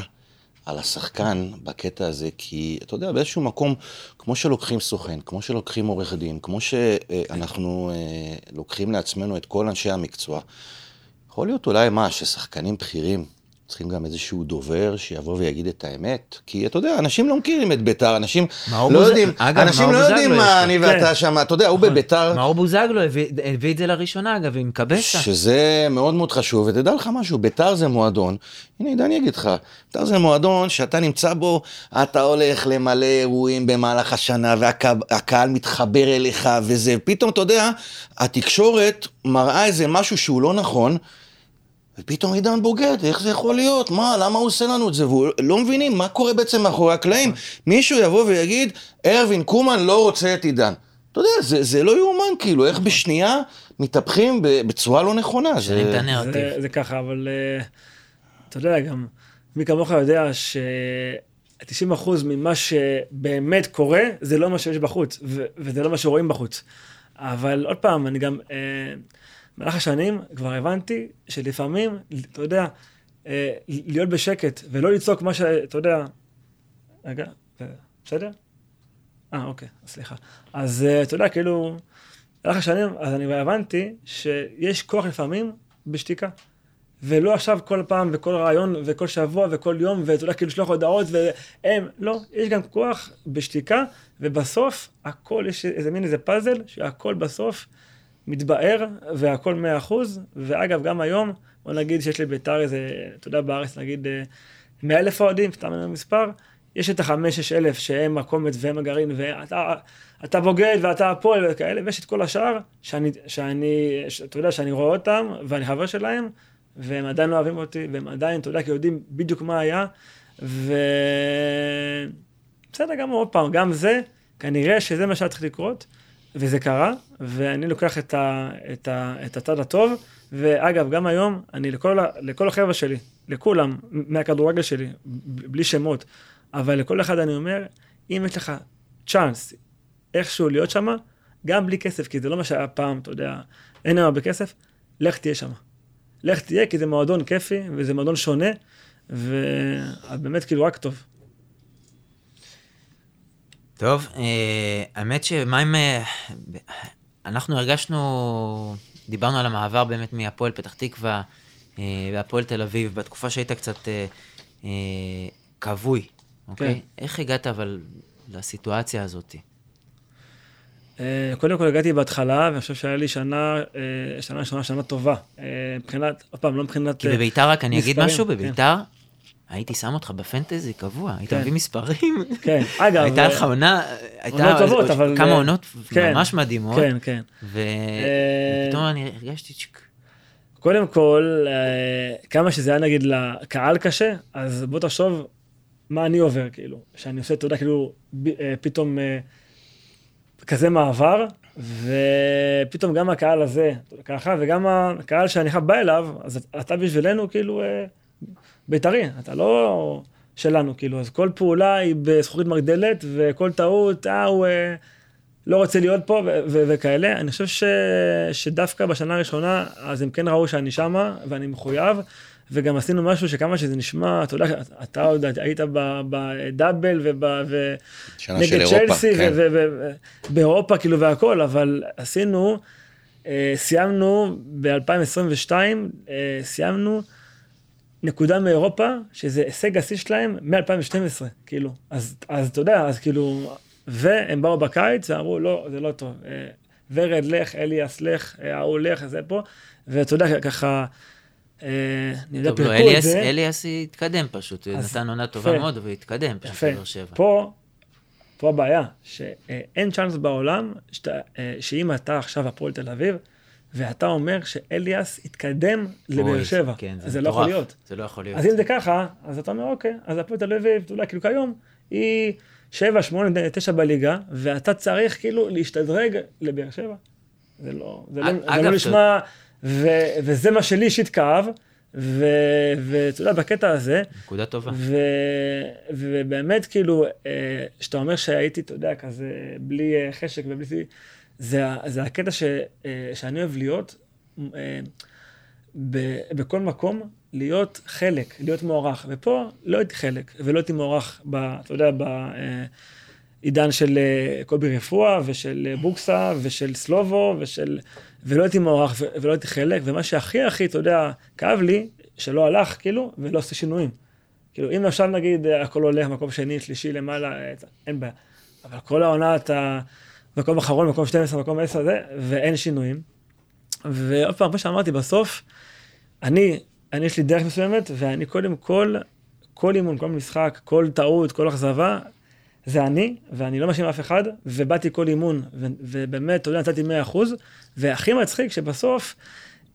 על השחקן בקטע הזה, כי אתה יודע, באיזשהו מקום, כמו שלוקחים סוכן, כמו שלוקחים עורך דין, כמו שאנחנו אה, לוקחים לעצמנו את כל אנשי המקצוע, יכול להיות אולי מה, ששחקנים בכירים צריכים גם איזשהו דובר שיבוא ויגיד את האמת? כי אתה יודע, אנשים לא מכירים את ביתר, אנשים לא בוז- יודעים, אגב, אנשים לא יודעים מה. אני כן. ואתה שם, אתה יודע, הוא בביתר... מאור בוזגלו הביא הביא את זה לראשונה, אגב, עם קבסה. שזה מאוד מאוד חשוב, ותדע לך משהו, ביתר זה מועדון, הנה עידן יגיד לך, ביתר זה מועדון שאתה נמצא בו, אתה הולך למלא אירועים במהלך השנה, והקהל מתחבר אליך, וזה, פתאום, אתה יודע, התקשורת מראה איזה משהו שהוא לא נכון, ופתאום עידן בוגד, איך זה יכול להיות? מה, למה הוא עושה לנו את זה? והוא לא מבינים מה קורה בעצם מאחורי הקלעים. מישהו יבוא ויגיד, ארווין קומן לא רוצה את עידן. אתה יודע, זה, זה לא יאומן, כאילו, איך בשנייה מתהפכים ב- בצורה לא נכונה. זה... זה, זה ככה, אבל uh, אתה יודע, גם מי כמוך יודע ש-90% ממה שבאמת קורה, זה לא מה שיש בחוץ, ו- וזה לא מה שרואים בחוץ. אבל עוד פעם, אני גם, uh, במהלך השנים כבר הבנתי שלפעמים, אתה יודע, uh, להיות בשקט ולא לצעוק מה שאתה יודע, רגע, בסדר? אה, אוקיי, סליחה. אז אה, אתה יודע, כאילו, הלך השנים, אז אני הבנתי שיש כוח לפעמים בשתיקה. ולא עכשיו כל פעם וכל רעיון וכל שבוע וכל יום, ואתה יודע, כאילו לשלוח הודעות, והם, לא, יש גם כוח בשתיקה, ובסוף הכל, יש איזה מין איזה פאזל, שהכל בסוף מתבאר, והכל מאה אחוז, ואגב, גם היום, בוא נגיד שיש לי ביתר איזה, אתה יודע, בארץ נגיד אה, מאה אלף אוהדים, סתם אני מספר, יש את החמש-שש אלף שהם הקומץ והם הגרעין, ואתה אתה בוגד ואתה הפועל וכאלה, ויש את כל השאר, שאני, שאני, אתה יודע, שאני רואה אותם, ואני חבר שלהם, והם עדיין לא אוהבים אותי, והם עדיין, אתה יודע, כי יודעים בדיוק מה היה, ו... בסדר גמור, עוד פעם, גם זה, כנראה שזה מה שהיה צריך לקרות, וזה קרה, ואני לוקח את, ה, את, ה, את הצד הטוב, ואגב, גם היום, אני לכל, לכל החבר'ה שלי, לכולם, מהכדורגל שלי, בלי שמות, אבל לכל אחד אני אומר, אם יש לך צ'אנס איכשהו להיות שם, גם בלי כסף, כי זה לא מה שהיה פעם, אתה יודע, אין הרבה כסף, לך תהיה שם. לך תהיה, כי זה מועדון כיפי, וזה מועדון שונה, ובאמת כאילו רק טוב. טוב, אה, האמת שמה אם... אה, אנחנו הרגשנו, דיברנו על המעבר באמת מהפועל פתח תקווה אה, והפועל תל אביב, בתקופה שהיית קצת כבוי, אוקיי? כן. איך הגעת אבל לסיטואציה הזאת? קודם כל הגעתי בהתחלה, ואני חושב שהיה לי שנה, שנה ראשונה, שנה טובה. מבחינת, עוד פעם, לא מבחינת... כי בביתר, רק אני אגיד משהו, כן. בביתר, הייתי שם אותך בפנטזי קבוע, היית כן. מביא מספרים. כן, אגב. הייתה לך עונה, הייתה טובות, אבל... כמה עונות כן, ממש מדהימות. כן, כן. ופתאום אני הרגשתי. קודם כל, אה, כמה שזה היה נגיד לקהל קשה, אז בוא תחשוב מה אני עובר, כאילו. שאני עושה, אתה יודע, כאילו, אה, פתאום אה, כזה מעבר, ופתאום גם הקהל הזה, ככה, וגם הקהל שאני חייב בא אליו, אז אתה בשבילנו, כאילו... בית"רי, אתה לא שלנו, כאילו, אז כל פעולה היא בזכוכית מגדלת, וכל טעות, אה, הוא אה, לא רוצה להיות פה, וכאלה. אני חושב ש, שדווקא בשנה הראשונה, אז הם כן ראו שאני שמה, ואני מחויב, וגם עשינו משהו שכמה שזה נשמע, אתה יודע, אתה עוד היית בדאבל ונגד צ'לסי, כן. ובאירופה, כאילו, והכל, אבל עשינו, אה, סיימנו ב-2022, אה, סיימנו, נקודה מאירופה, שזה הישג השיא שלהם מ-2012, כאילו. אז, אז אתה יודע, אז כאילו, והם באו בקיץ ואמרו, לא, זה לא טוב. אה, ורד לך, אליאס לך, אה, ההוא לך, זה פה. ואתה יודע, ככה, אה, אני יודע, פירקו לא, את זה. אליאס התקדם פשוט, נתן עונה טובה מאוד, אבל התקדם פשוט בבאר שבע. פה, פה הבעיה, שאין צ'אנס בעולם, שאם אתה עכשיו הפועל תל אביב, ואתה אומר שאליאס התקדם לבאר שבע. כן, זה, זה לא יכול להיות. זה לא יכול להיות. אז אם זה ככה, אז אתה אומר, אוקיי, אז הפועל תל אביב, יודע, כאילו כיום, היא 7, 8, 9 בליגה, ואתה צריך כאילו להשתדרג לבאר שבע. זה לא, זה לא, אגב, זה לא נשמע, ו, וזה מה שלי אישית כאב, ואתה יודע, בקטע הזה, נקודה טובה. ו, ובאמת, כאילו, אה, שאתה אומר שהייתי, אתה יודע, כזה, בלי אה, חשק ובלי... זה, זה הקטע ש, אה, שאני אוהב להיות, אה, ב, בכל מקום, להיות חלק, להיות מוערך. ופה לא הייתי חלק, ולא הייתי מוערך, ב, אתה יודע, בעידן של אה, קובי רפואה, ושל בוקסה, ושל סלובו, ושל... ולא הייתי מוערך, ולא הייתי חלק, ומה שהכי הכי, אתה יודע, כאב לי, שלא הלך, כאילו, ולא עושה שינויים. כאילו, אם עכשיו נגיד הכל הולך, מקום שני, שלישי, למעלה, אין בעיה. אבל כל העונה אתה... מקום אחרון, מקום 12, מקום 10, זה, ואין שינויים. ועוד פעם, כמו שאמרתי, בסוף, אני, אני יש לי דרך מסוימת, ואני קודם כל, כל אימון, כל משחק, כל טעות, כל אכזבה, זה אני, ואני לא מאשים אף אחד, ובאתי כל אימון, ו- ובאמת, אתה יודע, נתתי 100%, והכי מצחיק שבסוף,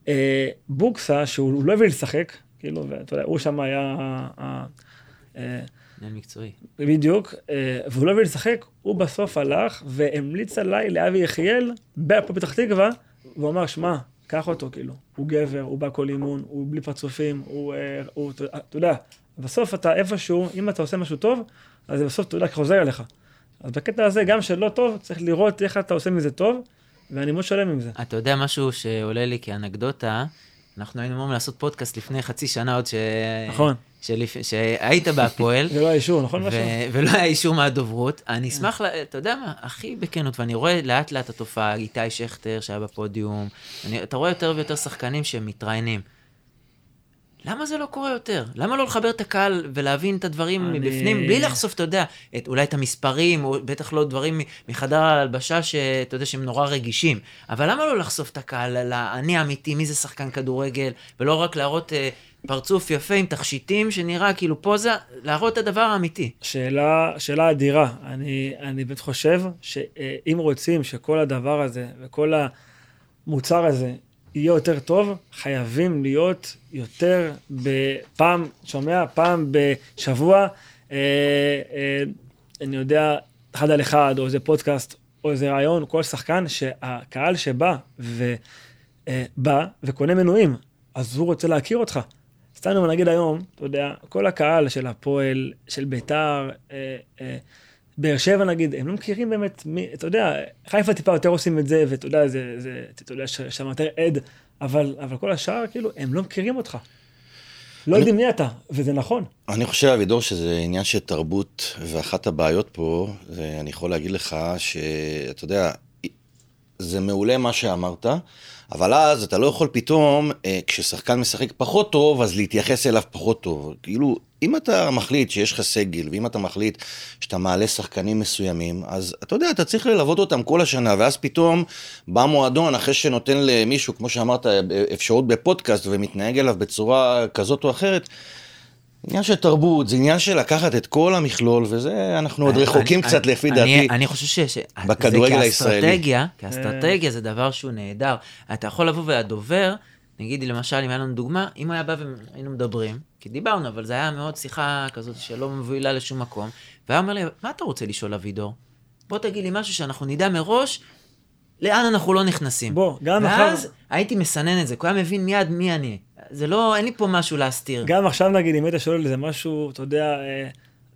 אה, בוקסה, שהוא לא הביא לשחק, כאילו, ואתה יודע, הוא שם היה... אה, אה, מנהל מקצועי. בדיוק, אה, והוא לא הביא לשחק, הוא בסוף הלך והמליץ עליי לאבי יחיאל, בהפועל פתח תקווה, והוא אמר, שמע, קח אותו, כאילו, הוא גבר, הוא בא כל אימון, הוא בלי פרצופים, הוא, אה, הוא, אתה יודע, בסוף אתה איפשהו, אם אתה עושה משהו טוב, אז בסוף, אתה יודע, חוזר אליך. אז בקטע הזה, גם שלא טוב, צריך לראות איך אתה עושה מזה טוב, ואני מאוד שלם עם זה. אתה יודע משהו שעולה לי כאנקדוטה, אנחנו היינו אמורים לעשות פודקאסט לפני חצי שנה עוד ש... נכון. שלפ... שהיית בהפועל. זה לא אישור, נכון? ו... ולא היה אישור מהדוברות. אני אשמח, ל... אתה יודע מה, הכי בכנות, ואני רואה לאט לאט התופעה, איתי שכטר שהיה בפודיום, אני... אתה רואה יותר ויותר שחקנים שמתראיינים. למה זה לא קורה יותר? למה לא לחבר את הקהל ולהבין את הדברים אני- מבפנים, בלי לחשוף, אתה יודע, את, אולי את המספרים, או בטח לא דברים מחדר ההלבשה שאתה יודע שהם נורא רגישים, אבל למה לא לחשוף את הקהל על האני האמיתי, מי זה שחקן כדורגל, ולא רק להראות אה, פרצוף יפה עם תכשיטים שנראה כאילו פוזה, להראות את הדבר האמיתי. שאלה, שאלה אדירה. אני, אני באמת חושב שאם רוצים שכל הדבר הזה וכל המוצר הזה יהיה יותר טוב, חייבים להיות יותר בפעם, שומע? פעם בשבוע, אה, אה, אני יודע, אחד על אחד, או איזה פודקאסט, או איזה רעיון, כל שחקן, שהקהל שבא ובא וקונה מנויים, אז הוא רוצה להכיר אותך. סתם נגיד היום, אתה יודע, כל הקהל של הפועל, של ביתר, אה, אה, באר שבע נגיד, הם לא מכירים באמת מי, אתה יודע, חיפה טיפה יותר עושים את זה, ואתה יודע, זה, זה אתה יודע, ש- שם יותר עד, אבל, אבל כל השאר, כאילו, הם לא מכירים אותך. לא אני- יודעים מי אתה, וזה נכון. אני חושב, אבידור, שזה עניין של תרבות, ואחת הבעיות פה, זה, אני יכול להגיד לך שאתה יודע, זה מעולה מה שאמרת, אבל אז אתה לא יכול פתאום, אה, כששחקן משחק פחות טוב, אז להתייחס אליו פחות טוב. כאילו, אם אתה מחליט שיש לך סגל, ואם אתה מחליט שאתה מעלה שחקנים מסוימים, אז אתה יודע, אתה צריך ללוות אותם כל השנה, ואז פתאום בא מועדון, אחרי שנותן למישהו, כמו שאמרת, אפשרות בפודקאסט, ומתנהג אליו בצורה כזאת או אחרת, עניין של תרבות, זה עניין של לקחת את כל המכלול, וזה, אנחנו עוד רחוקים קצת לפי אני- דעתי. אני חושב ש... ש- בכדורגל זה הישראלי. כאסטרטגיה, כאסטרטגיה זה דבר שהוא נהדר. אתה יכול לבוא והדובר, נגיד למשל, אם היה לנו דוגמה, אם היה בא והיינו מדברים, כי דיברנו, אבל זה היה מאוד שיחה כזאת שלא מובילה לשום מקום, והיה אומר לי, מה אתה רוצה לשאול אבידור? בוא תגיד לי משהו שאנחנו נדע מראש לאן אנחנו לא נכנסים. בוא, גם ואז עכשיו- הייתי מסנן את זה, כי הוא היה מבין מיד מי אני. זה לא, אין לי פה משהו להסתיר. גם עכשיו נגיד, אם היית שואל איזה משהו, אתה יודע, אה,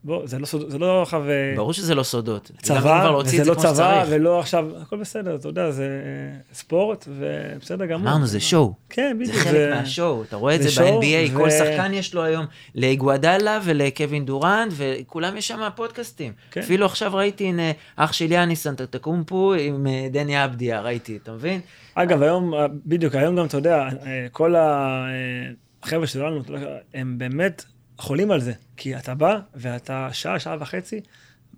בוא, זה לא, סוד- זה לא עכשיו אה, ברור שזה לא סודות. צבא, וזה זה לא צבא? ולא עכשיו, הכל בסדר, אתה יודע, זה אה, ספורט, ובסדר גמור. אמרנו, זה שואו. כן, זה בדיוק. חלק מהשואו, אתה רואה את זה זה ב-NBA, כל שחקן יש לו היום, לאיגוודאלה ולקווין דורנט, וכולם יש שם פודקאסטים. כן. אפילו עכשיו ראיתי, הנה, אח של יאניס אנטטקומפו עם אה, דני אבדיה, ראיתי, אתה מבין? אגב, היום, בדיוק, היום גם, אתה יודע, כל החבר'ה שלנו, הם באמת חולים על זה. כי אתה בא, ואתה שעה, שעה וחצי,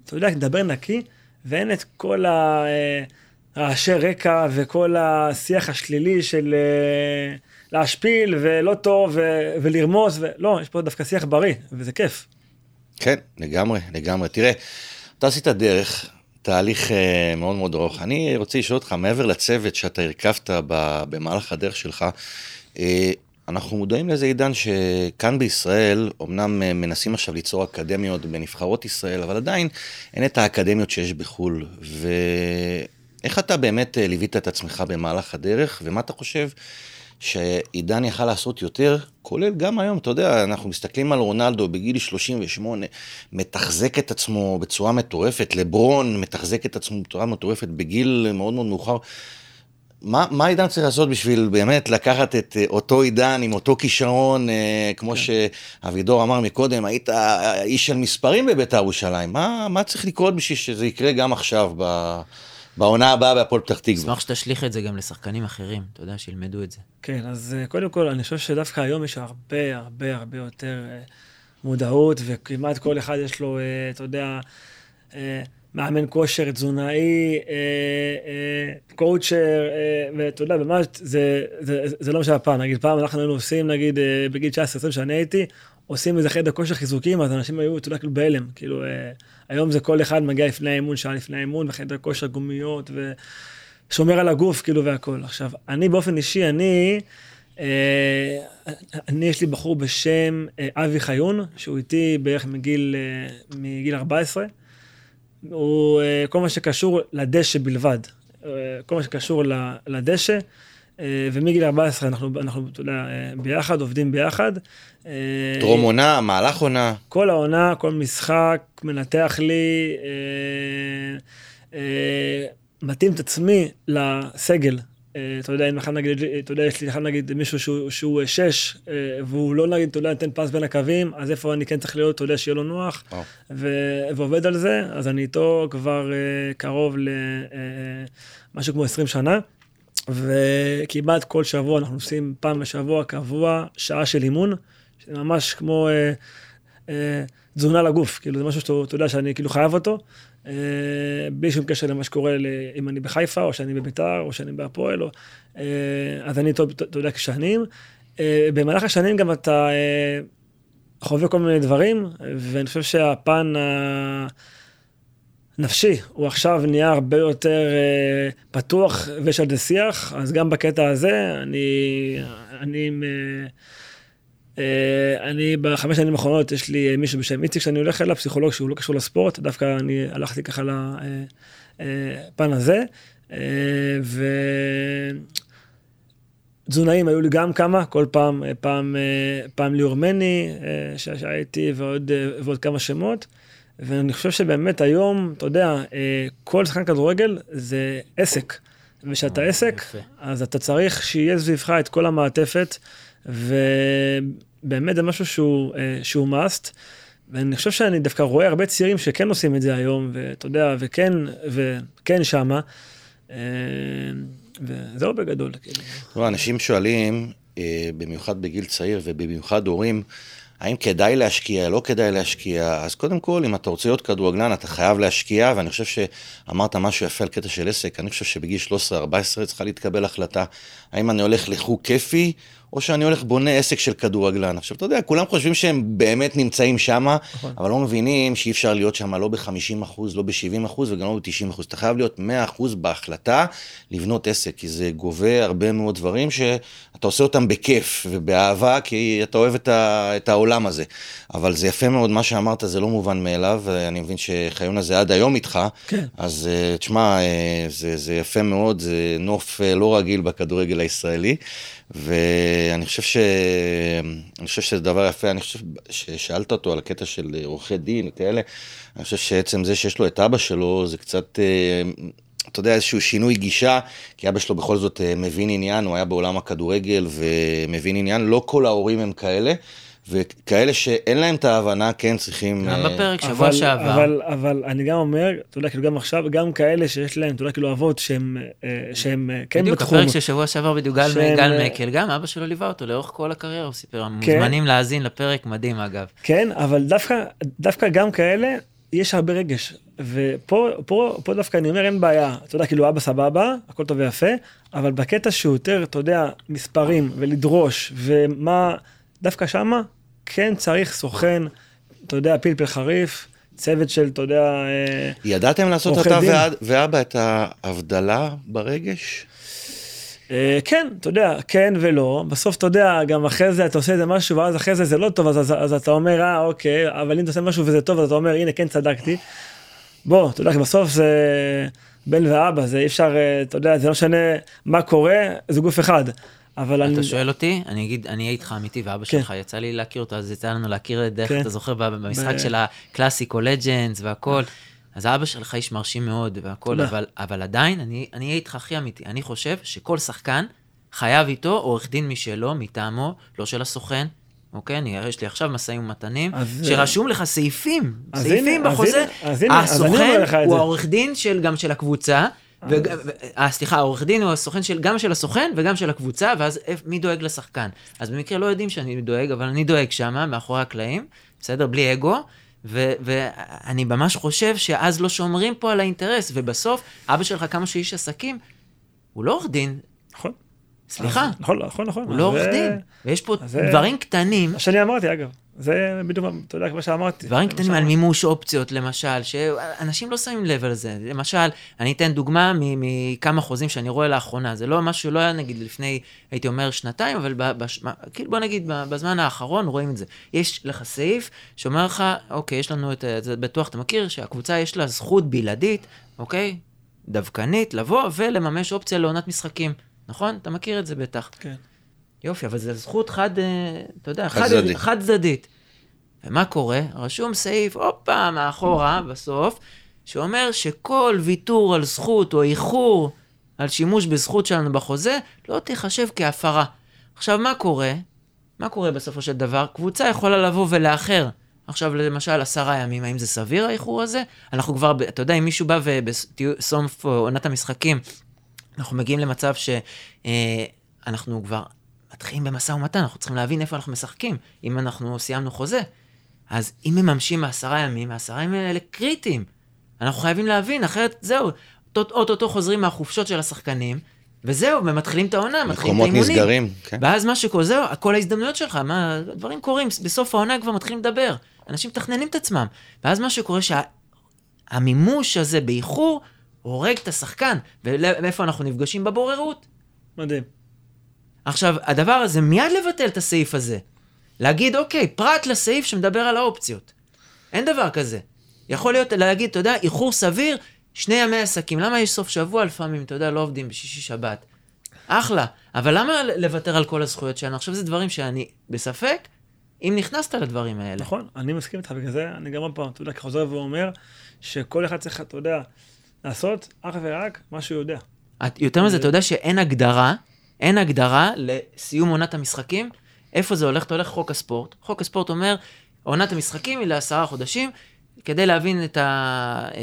אתה יודע, תדבר נקי, ואין את כל הרעשי רקע וכל השיח השלילי של אה, להשפיל ולא טוב ו- ולרמוס, ולא, יש פה דווקא שיח בריא, וזה כיף. כן, לגמרי, לגמרי. תראה, אתה עשית דרך, תהליך אה, מאוד מאוד ארוך. אני רוצה לשאול אותך, מעבר לצוות שאתה הרכבת במהלך הדרך שלך, אה, אנחנו מודעים לאיזה עידן שכאן בישראל, אמנם אה, מנסים עכשיו ליצור אקדמיות בנבחרות ישראל, אבל עדיין אין את האקדמיות שיש בחו"ל. ואיך אתה באמת אה, ליווית את עצמך במהלך הדרך, ומה אתה חושב שעידן יכל לעשות יותר, כולל גם היום, אתה יודע, אנחנו מסתכלים על רונלדו בגיל 38, מתחזק את עצמו בצורה מטורפת, לברון מתחזק את עצמו בצורה מטורפת בגיל מאוד מאוד מאוחר. מה, מה עידן צריך לעשות בשביל באמת לקחת את אה, אותו עידן עם אותו כישרון, אה, כמו כן. שאבידור אמר מקודם, היית איש של מספרים בבית"ר ירושלים, מה, מה צריך לקרות בשביל שזה יקרה גם עכשיו, ב, בעונה הבאה בהפועל פתח תקווה? אשמח שתשליך את זה גם לשחקנים אחרים, אתה יודע, שילמדו את זה. כן, אז אה, קודם כל, אני חושב שדווקא היום יש הרבה, הרבה, הרבה יותר אה, מודעות, וכמעט כל אחד יש לו, אה, אתה יודע, אה, מאמן כושר, תזונאי, אה, אה, קואוצ'ר, אה, ואתה יודע, ממש, זה, זה, זה, לא משנה פעם. נגיד, פעם אנחנו היינו עושים, נגיד, אה, בגיל 19-20 שאני הייתי, עושים איזה חדר כושר חיזוקים, אז אנשים היו, אתה יודע, כאילו בהלם. כאילו, אה, היום זה כל אחד מגיע לפני האימון, שעה לפני האימון, בחדר כושר גומיות, ו... שומר על הגוף, כאילו, והכול. עכשיו, אני באופן אישי, אני, אה, אני, יש לי בחור בשם אה, אבי חיון, שהוא איתי בערך מגיל, אה, מגיל 14. הוא אה, כל מה שקשור לדשא בלבד. אה, כל מה שקשור לדשא, אה, ומגיל 14 אנחנו, אנחנו, אתה יודע, ביחד, עובדים ביחד. טרום עונה, מהלך עונה. כל העונה, כל משחק, מנתח לי, מתאים את עצמי לסגל אתה יודע, אם אחד נגיד, אתה יודע, יש לי אחד נגיד מישהו שהוא, שהוא אה, שש, אה, והוא לא נגיד, אתה יודע, נותן פס בין הקווים, אז איפה אני כן צריך להיות, אתה יודע, שיהיה לו נוח, וואו. ו- ועובד על זה, אז אני איתו כבר אה, קרוב למשהו כמו 20 שנה, וכמעט כל שבוע אנחנו עושים פעם בשבוע קבוע שעה של אימון, שזה ממש כמו אה, אה, תזונה לגוף, כאילו זה משהו שאתה אתה יודע שאני כאילו חייב אותו, אה, בלי שום קשר למה שקורה, אם אני בחיפה, או שאני בביתר, או שאני בהפועל, או, אה, אז אני איתו, אתה יודע, כשנים. אה, במהלך השנים גם אתה אה, חווה כל מיני דברים, ואני חושב שהפן הנפשי הוא עכשיו נהיה הרבה יותר אה, פתוח ויש על זה שיח, אז גם בקטע הזה אני, אני, אה, אה, אני בחמש שנים האחרונות יש לי אה, מישהו בשם איציק שאני הולך אליו, פסיכולוג שהוא לא קשור לספורט, דווקא אני הלכתי ככה לפן הזה. אה, ו... תזונאים היו לי גם כמה, כל פעם, אה, פעם, אה, פעם ליאור מני אה, שהייתי ועוד, אה, ועוד כמה שמות. ואני חושב שבאמת היום, אתה יודע, אה, כל שחקן כדורגל זה עסק. וכשאתה אה, עסק, יפה. אז אתה צריך שיהיה סביבך את כל המעטפת, ובאמת זה משהו שהוא, אה, שהוא must. ואני חושב שאני דווקא רואה הרבה צעירים שכן עושים את זה היום, ואתה יודע, וכן, וכן שמה. אה, וזהו בגדול, כאילו. אנשים שואלים, אה, במיוחד בגיל צעיר ובמיוחד הורים, האם כדאי להשקיע, לא כדאי להשקיע? אז קודם כל, אם אתה רוצה להיות כדורגלן, אתה חייב להשקיע, ואני חושב שאמרת משהו יפה על קטע של עסק, אני חושב שבגיל 13-14 צריכה להתקבל החלטה, האם אני הולך לחוג כיפי, או שאני הולך בונה עסק של כדורגלן. עכשיו, אתה יודע, כולם חושבים שהם באמת נמצאים שם, נכון. אבל לא מבינים שאי אפשר להיות שם לא ב-50%, לא ב-70% וגם לא ב-90%. אתה חייב להיות 100% בהחלטה לבנות עסק, כי זה גובה הרבה מאוד דברים שאתה עושה אותם בכיף ובאהבה, כי אתה אוהב את, ה- את העולם הזה. אבל זה יפה מאוד, מה שאמרת זה לא מובן מאליו, ואני מבין שחיון הזה עד היום איתך. כן. אז אה, תשמע, אה, זה, זה יפה מאוד, זה נוף אה, לא רגיל בכדורגל הישראלי. ואני חושב ש... אני חושב שזה דבר יפה, אני חושב ששאלת אותו על הקטע של עורכי דין וכאלה, אני חושב שעצם זה שיש לו את אבא שלו, זה קצת, אה, אתה יודע, איזשהו שינוי גישה, כי אבא שלו בכל זאת אה, מבין עניין, הוא היה בעולם הכדורגל ומבין עניין, לא כל ההורים הם כאלה. וכאלה שאין להם את ההבנה, כן צריכים... גם אה, בפרק שבוע אבל, שעבר. אבל, אבל אני גם אומר, אתה יודע, כאילו גם עכשיו, גם כאלה שיש להם, אתה יודע, כאילו אבות שהם, אה, שהם אה, כן בדיוק, בתחום. הפרק של שבוע שעבר בדיוק גל שהם, גל מקל, גם אבא שלו ליווה אותו לאורך כל הקריירה, הוא סיפר, כן. מוזמנים להאזין לפרק, מדהים אגב. כן, אבל דווקא, דווקא גם כאלה, יש הרבה רגש. ופה פה, פה דווקא אני אומר, אין בעיה. אתה יודע, כאילו, אבא סבבה, הכל טוב ויפה, אבל בקטע שהוא יותר, אתה יודע, מספרים ולדרוש, ומה, דווקא שמה, כן צריך סוכן, אתה יודע, פלפל חריף, צוות של, אתה יודע, אה, ידעתם לעשות עורכי אתה דין. ואת- ואבא את ההבדלה ברגש? אה, כן, אתה יודע, כן ולא. בסוף, אתה יודע, גם אחרי זה אתה עושה איזה משהו, ואז אחרי זה זה לא טוב, אז, אז, אז אתה אומר, אה, אוקיי, אבל אם אתה עושה משהו וזה טוב, אז אתה אומר, הנה, כן, צדקתי. בוא, אתה יודע, בסוף זה בן ואבא, זה אי אפשר, אה, אתה יודע, זה לא משנה מה קורה, זה גוף אחד. אבל אני... אתה שואל אותי, אני אגיד, אני אהיה איתך אמיתי, ואבא כן. שלך, יצא לי להכיר אותו, אז יצא לנו להכיר את דרך, כן. אתה זוכר, במשחק ב- של הקלאסיקו לג'נדס והכל. אז האבא שלך איש מרשים מאוד והכל. אבל, אבל עדיין, אני אני אהיה איתך הכי אמיתי. אני חושב שכל שחקן חייב איתו עורך דין משלו, מטעמו, לא של הסוכן. אוקיי, אני, יש לי עכשיו משאים ומתנים, אז, שרשום לך סעיפים, סעיפים בחוזה. הסוכן הוא. העורך דין של, גם של הקבוצה, אה, סליחה, העורך דין הוא הסוכן של, גם של הסוכן וגם של הקבוצה, ואז מי דואג לשחקן? אז במקרה לא יודעים שאני דואג, אבל אני דואג שמה, מאחורי הקלעים, בסדר? בלי אגו. ו- ואני ממש חושב שאז לא שומרים פה על האינטרס, ובסוף, אבא שלך כמה שהוא איש עסקים, הוא לא עורך דין, נכון. סליחה, נכון, נכון, נכון. הוא לא עורך דין. ויש פה דברים קטנים, מה שאני אמרתי, אגב. זה בדיוק, אתה יודע, כמו שאמרתי. דברים קטנים על. מימוש אופציות, למשל, שאנשים לא שמים לב על זה. למשל, אני אתן דוגמה מכמה חוזים שאני רואה לאחרונה. זה לא משהו שלא היה, נגיד, לפני, הייתי אומר, שנתיים, אבל בש... כאילו, בוא נגיד, בזמן האחרון רואים את זה. יש לך סעיף שאומר לך, אוקיי, יש לנו את, זה בטוח אתה מכיר, שהקבוצה יש לה זכות בלעדית, אוקיי? דווקנית, לבוא ולממש אופציה לעונת משחקים. נכון? אתה מכיר את זה בטח. כן. יופי, אבל זו זכות חד, אה, אתה יודע, חד. חד צדדית. ומה קורה? רשום סעיף, הופה, מאחורה, בסוף, שאומר שכל ויתור על זכות או איחור על שימוש בזכות שלנו בחוזה, לא תיחשב כהפרה. עכשיו, מה קורה? מה קורה בסופו של דבר? קבוצה יכולה לבוא ולאחר. עכשיו, למשל, עשרה ימים, האם זה סביר האיחור הזה? אנחנו כבר, אתה יודע, אם מישהו בא ובסוף עונת המשחקים, אנחנו מגיעים למצב שאנחנו כבר מתחילים במשא ומתן, אנחנו צריכים להבין איפה אנחנו משחקים, אם אנחנו סיימנו חוזה. אז אם מממשים בעשרה ימים, העשרה ימים האלה קריטיים. אנחנו חייבים להבין, אחרת זהו, אוטוטו חוזרים מהחופשות של השחקנים, וזהו, ומתחילים את העונה, מתחילים את מקומות האימונים. נסגרים, כן. ואז מה שקורה, זהו, כל ההזדמנויות שלך, מה, דברים קורים, בסוף העונה כבר מתחילים לדבר. אנשים מתכננים את עצמם. ואז מה שקורה, שהמימוש הזה באיחור, הורג את השחקן. ואיפה אנחנו נפגשים? בבוררות. מדהים. עכשיו, הדבר הזה, מיד לבטל את הסעיף הזה. להגיד, אוקיי, פרט לסעיף שמדבר על האופציות. אין דבר כזה. יכול להיות להגיד, אתה יודע, איחור סביר, שני ימי עסקים. למה יש סוף שבוע לפעמים, אתה יודע, לא עובדים בשישי שבת? אחלה. אבל למה לוותר על כל הזכויות שלנו? עכשיו, זה דברים שאני בספק, אם נכנסת לדברים האלה. נכון, אני מסכים איתך, בגלל זה אני גם עוד פעם, אתה יודע, חוזר ואומר, שכל אחד צריך, אתה יודע, לעשות אך ורק מה שהוא יודע. יותר מזה, אתה יודע שאין הגדרה, אין הגדרה לסיום עונת המשחקים. איפה זה הולך? אתה הולך חוק הספורט. חוק הספורט אומר, עונת המשחקים היא לעשרה חודשים, כדי להבין את ה... אה,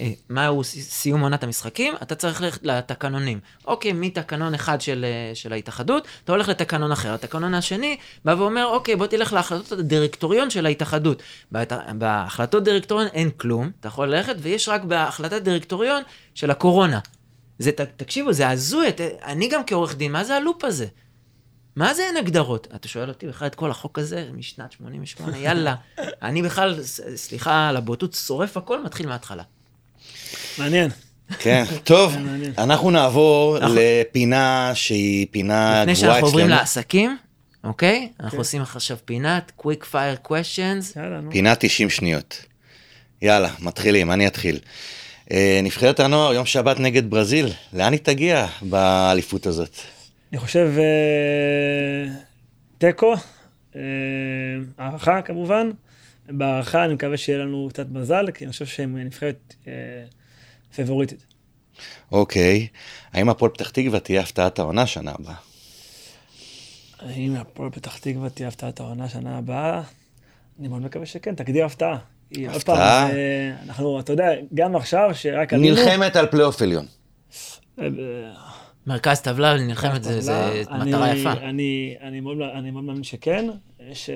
אה, מהו סיום עונת המשחקים, אתה צריך ללכת לתקנונים. אוקיי, מתקנון אחד של, אה, של ההתאחדות, אתה הולך לתקנון אחר. התקנון השני בא ואומר, אוקיי, בוא תלך להחלטות הדירקטוריון של ההתאחדות. בהת... בהחלטות דירקטוריון אין כלום, אתה יכול ללכת, ויש רק בהחלטת דירקטוריון של הקורונה. זה, ת, תקשיבו, זה הזוי, אני גם כעורך דין, מה זה הלופ הזה? מה זה אין הגדרות? אתה שואל אותי בכלל את כל החוק הזה משנת 88, יאללה. אני בכלל, סליחה על הבוטות, שורף הכל, מתחיל מההתחלה. מעניין. כן, טוב, אנחנו נעבור לפינה שהיא פינה גרועה אצלנו. לפני שאנחנו עוברים לעסקים, אוקיי? אנחנו עושים עכשיו פינת quick fire questions. פינה 90 שניות. יאללה, מתחילים, אני אתחיל. נבחרת הנוער, יום שבת נגד ברזיל, לאן היא תגיע באליפות הזאת? אני חושב תיקו, הערכה כמובן. בהערכה אני מקווה שיהיה לנו קצת מזל, כי אני חושב שהם נבחרת פבוריטית. אוקיי, האם הפועל פתח תקווה תהיה הפתעת העונה שנה הבאה? האם הפועל פתח תקווה תהיה הפתעת העונה שנה הבאה? אני מאוד מקווה שכן, תגדיר הפתעה. הפתעה? אנחנו, אתה יודע, גם עכשיו שרק עלינו... נלחמת על פלייאוף עליון. מרכז טבלה נלחמת, זה, זה מטרה יפה. אני, אני, מאוד, מאמין שכן. יש,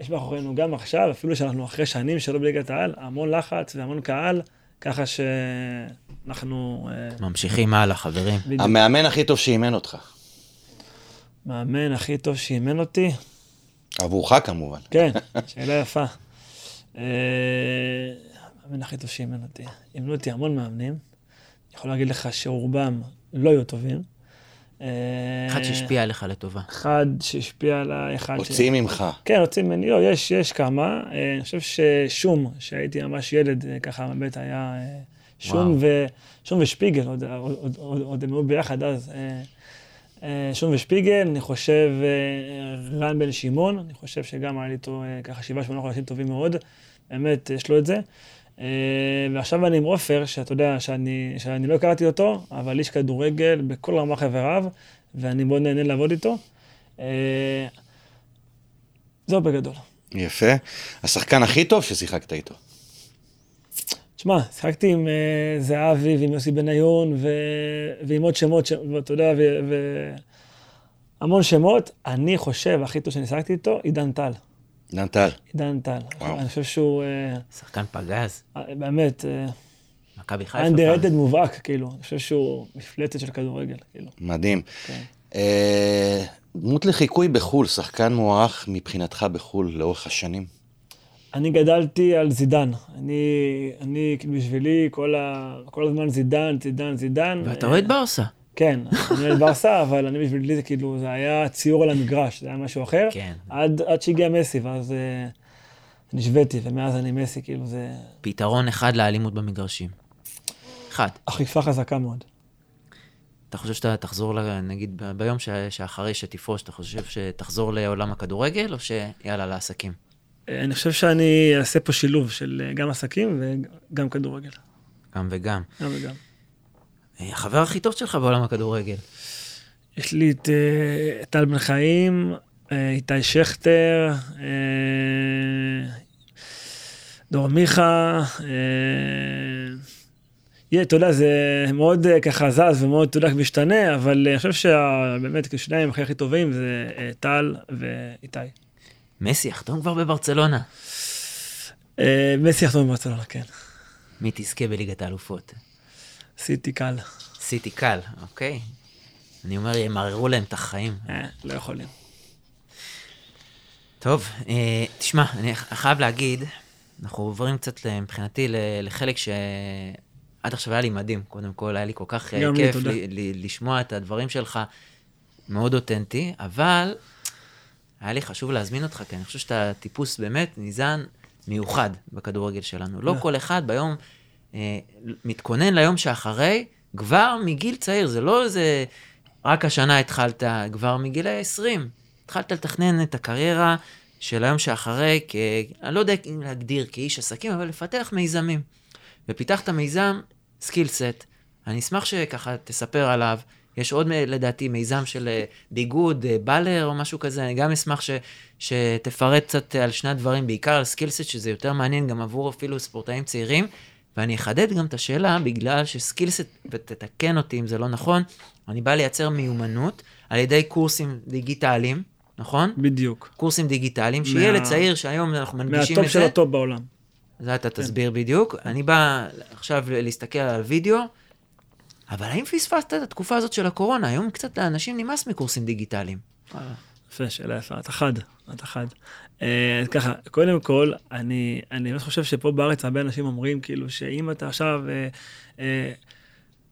יש מאחורינו גם עכשיו, אפילו שאנחנו אחרי שנים שלא בליגת העל, המון לחץ והמון קהל, ככה שאנחנו... ממשיכים הלאה, חברים. המאמן הכי טוב שאימן אותך. מאמן הכי טוב שאימן אותי? עבורך כמובן. כן, שאלה יפה. המאמן הכי טוב שאימן אותי. אימנו אותי המון מאמנים. אני יכול להגיד לך שרובם לא היו טובים. אחד שהשפיע עליך לטובה. אחד שהשפיע עליי, אחד ש... הוציא ממך. כן, הוציא ממני, לא, יש, יש כמה. אני חושב ששום, שהייתי ממש ילד, ככה באמת היה שום, ו... שום ושפיגל, עוד, עוד, עוד, עוד הם היו ביחד אז. שום ושפיגל, אני חושב רן בן שמעון, אני חושב שגם היה לי איתו ככה שבעה, שמונה חודשים טובים מאוד. באמת, יש לו את זה. ועכשיו אני עם עופר, שאתה יודע, שאני, שאני לא הכרתי אותו, אבל איש כדורגל בכל רמה חבריו, ואני מאוד נהנה לעבוד איתו. זהו בגדול. יפה. השחקן הכי טוב ששיחקת איתו. תשמע, שיחקתי עם uh, זהבי ועם יוסי בניון ו... ועם עוד שמות, ש... ואתה יודע, והמון ו... שמות. אני חושב, הכי טוב שאני שיחקתי איתו, עידן טל. עידן טל. עידן טל. אני חושב שהוא... שחקן פגז. באמת. מכבי חיפה. אנדרטד מובהק, כאילו. אני חושב שהוא מפלצת של כדורגל, כאילו. מדהים. דמות לחיקוי בחו"ל, שחקן מוערך מבחינתך בחו"ל לאורך השנים? אני גדלתי על זידן. אני, אני, כאילו, בשבילי, כל, ה, כל הזמן זידן, זידן, זידן. ואתה אוהד ברסה. כן, אני אוהד ברסה, אבל אני בשבילי זה כאילו, זה היה ציור על המגרש, זה היה משהו אחר. כן. עד, עד שהגיע מסי, ואז נשוויתי, ומאז אני מסי, כאילו זה... פתרון אחד לאלימות במגרשים. אחד. אכיפה חזקה מאוד. אתה חושב שאתה תחזור, נגיד, ביום שאחרי שתפרוש, אתה חושב שתחזור לעולם הכדורגל, או שיאללה, לעסקים? אני חושב שאני אעשה פה שילוב של גם עסקים וגם כדורגל. גם וגם. גם וגם. החבר הכי טוב שלך בעולם הכדורגל. יש לי את אה, טל בן חיים, אה, איתי שכטר, אה, דור מיכה, אתה יודע, זה מאוד ככה זז ומאוד, אתה יודע, משתנה, אבל אני חושב שבאמת, כשניים הכי הכי טובים זה טל ואיתי. מסי יחתום כבר בברצלונה. מסי יחתום בברצלונה, כן. מי תזכה בליגת האלופות? סיטי קל. סיטי קל, אוקיי. אני אומר, ימררו להם את החיים. אה, לא יכולים. טוב, אה, תשמע, אני חייב להגיד, אנחנו עוברים קצת מבחינתי לחלק שעד עכשיו היה לי מדהים. קודם כל, היה לי כל כך אה, כיף לשמוע את הדברים שלך, מאוד אותנטי, אבל היה לי חשוב להזמין אותך, כי אני חושב שאתה טיפוס באמת ניזן מיוחד בכדורגל שלנו. לא כל אחד ביום אה, מתכונן ליום שאחרי, כבר מגיל צעיר, זה לא איזה... רק השנה התחלת, כבר מגיל 20, התחלת לתכנן את הקריירה של היום שאחרי, כ... אני לא יודע אם להגדיר כאיש עסקים, אבל לפתח מיזמים. ופיתחת מיזם, סקילסט. אני אשמח שככה תספר עליו. יש עוד, לדעתי, מיזם של אה, ביגוד, אה, baller או משהו כזה. אני גם אשמח ש, שתפרט קצת על שני הדברים, בעיקר על סקילסט, שזה יותר מעניין גם עבור אפילו ספורטאים צעירים. ואני אחדד גם את השאלה, בגלל שסקילסט, ותתקן אותי אם זה לא נכון, אני בא לייצר מיומנות על ידי קורסים דיגיטליים, נכון? בדיוק. קורסים דיגיטליים, שיהיה לצעיר שהיום אנחנו מנגישים את זה. מהטופ של הטופ בעולם. זה אתה כן. תסביר בדיוק. אני בא עכשיו להסתכל על הוידאו, אבל האם פספסת את התקופה הזאת של הקורונה? היום קצת לאנשים נמאס מקורסים דיגיטליים. יפה, שאלה יפה, אתה חד, אתה חד. אז ככה, קודם כל, אני, אני באמת חושב שפה בארץ הרבה אנשים אומרים, כאילו, שאם אתה עכשיו אה, אה,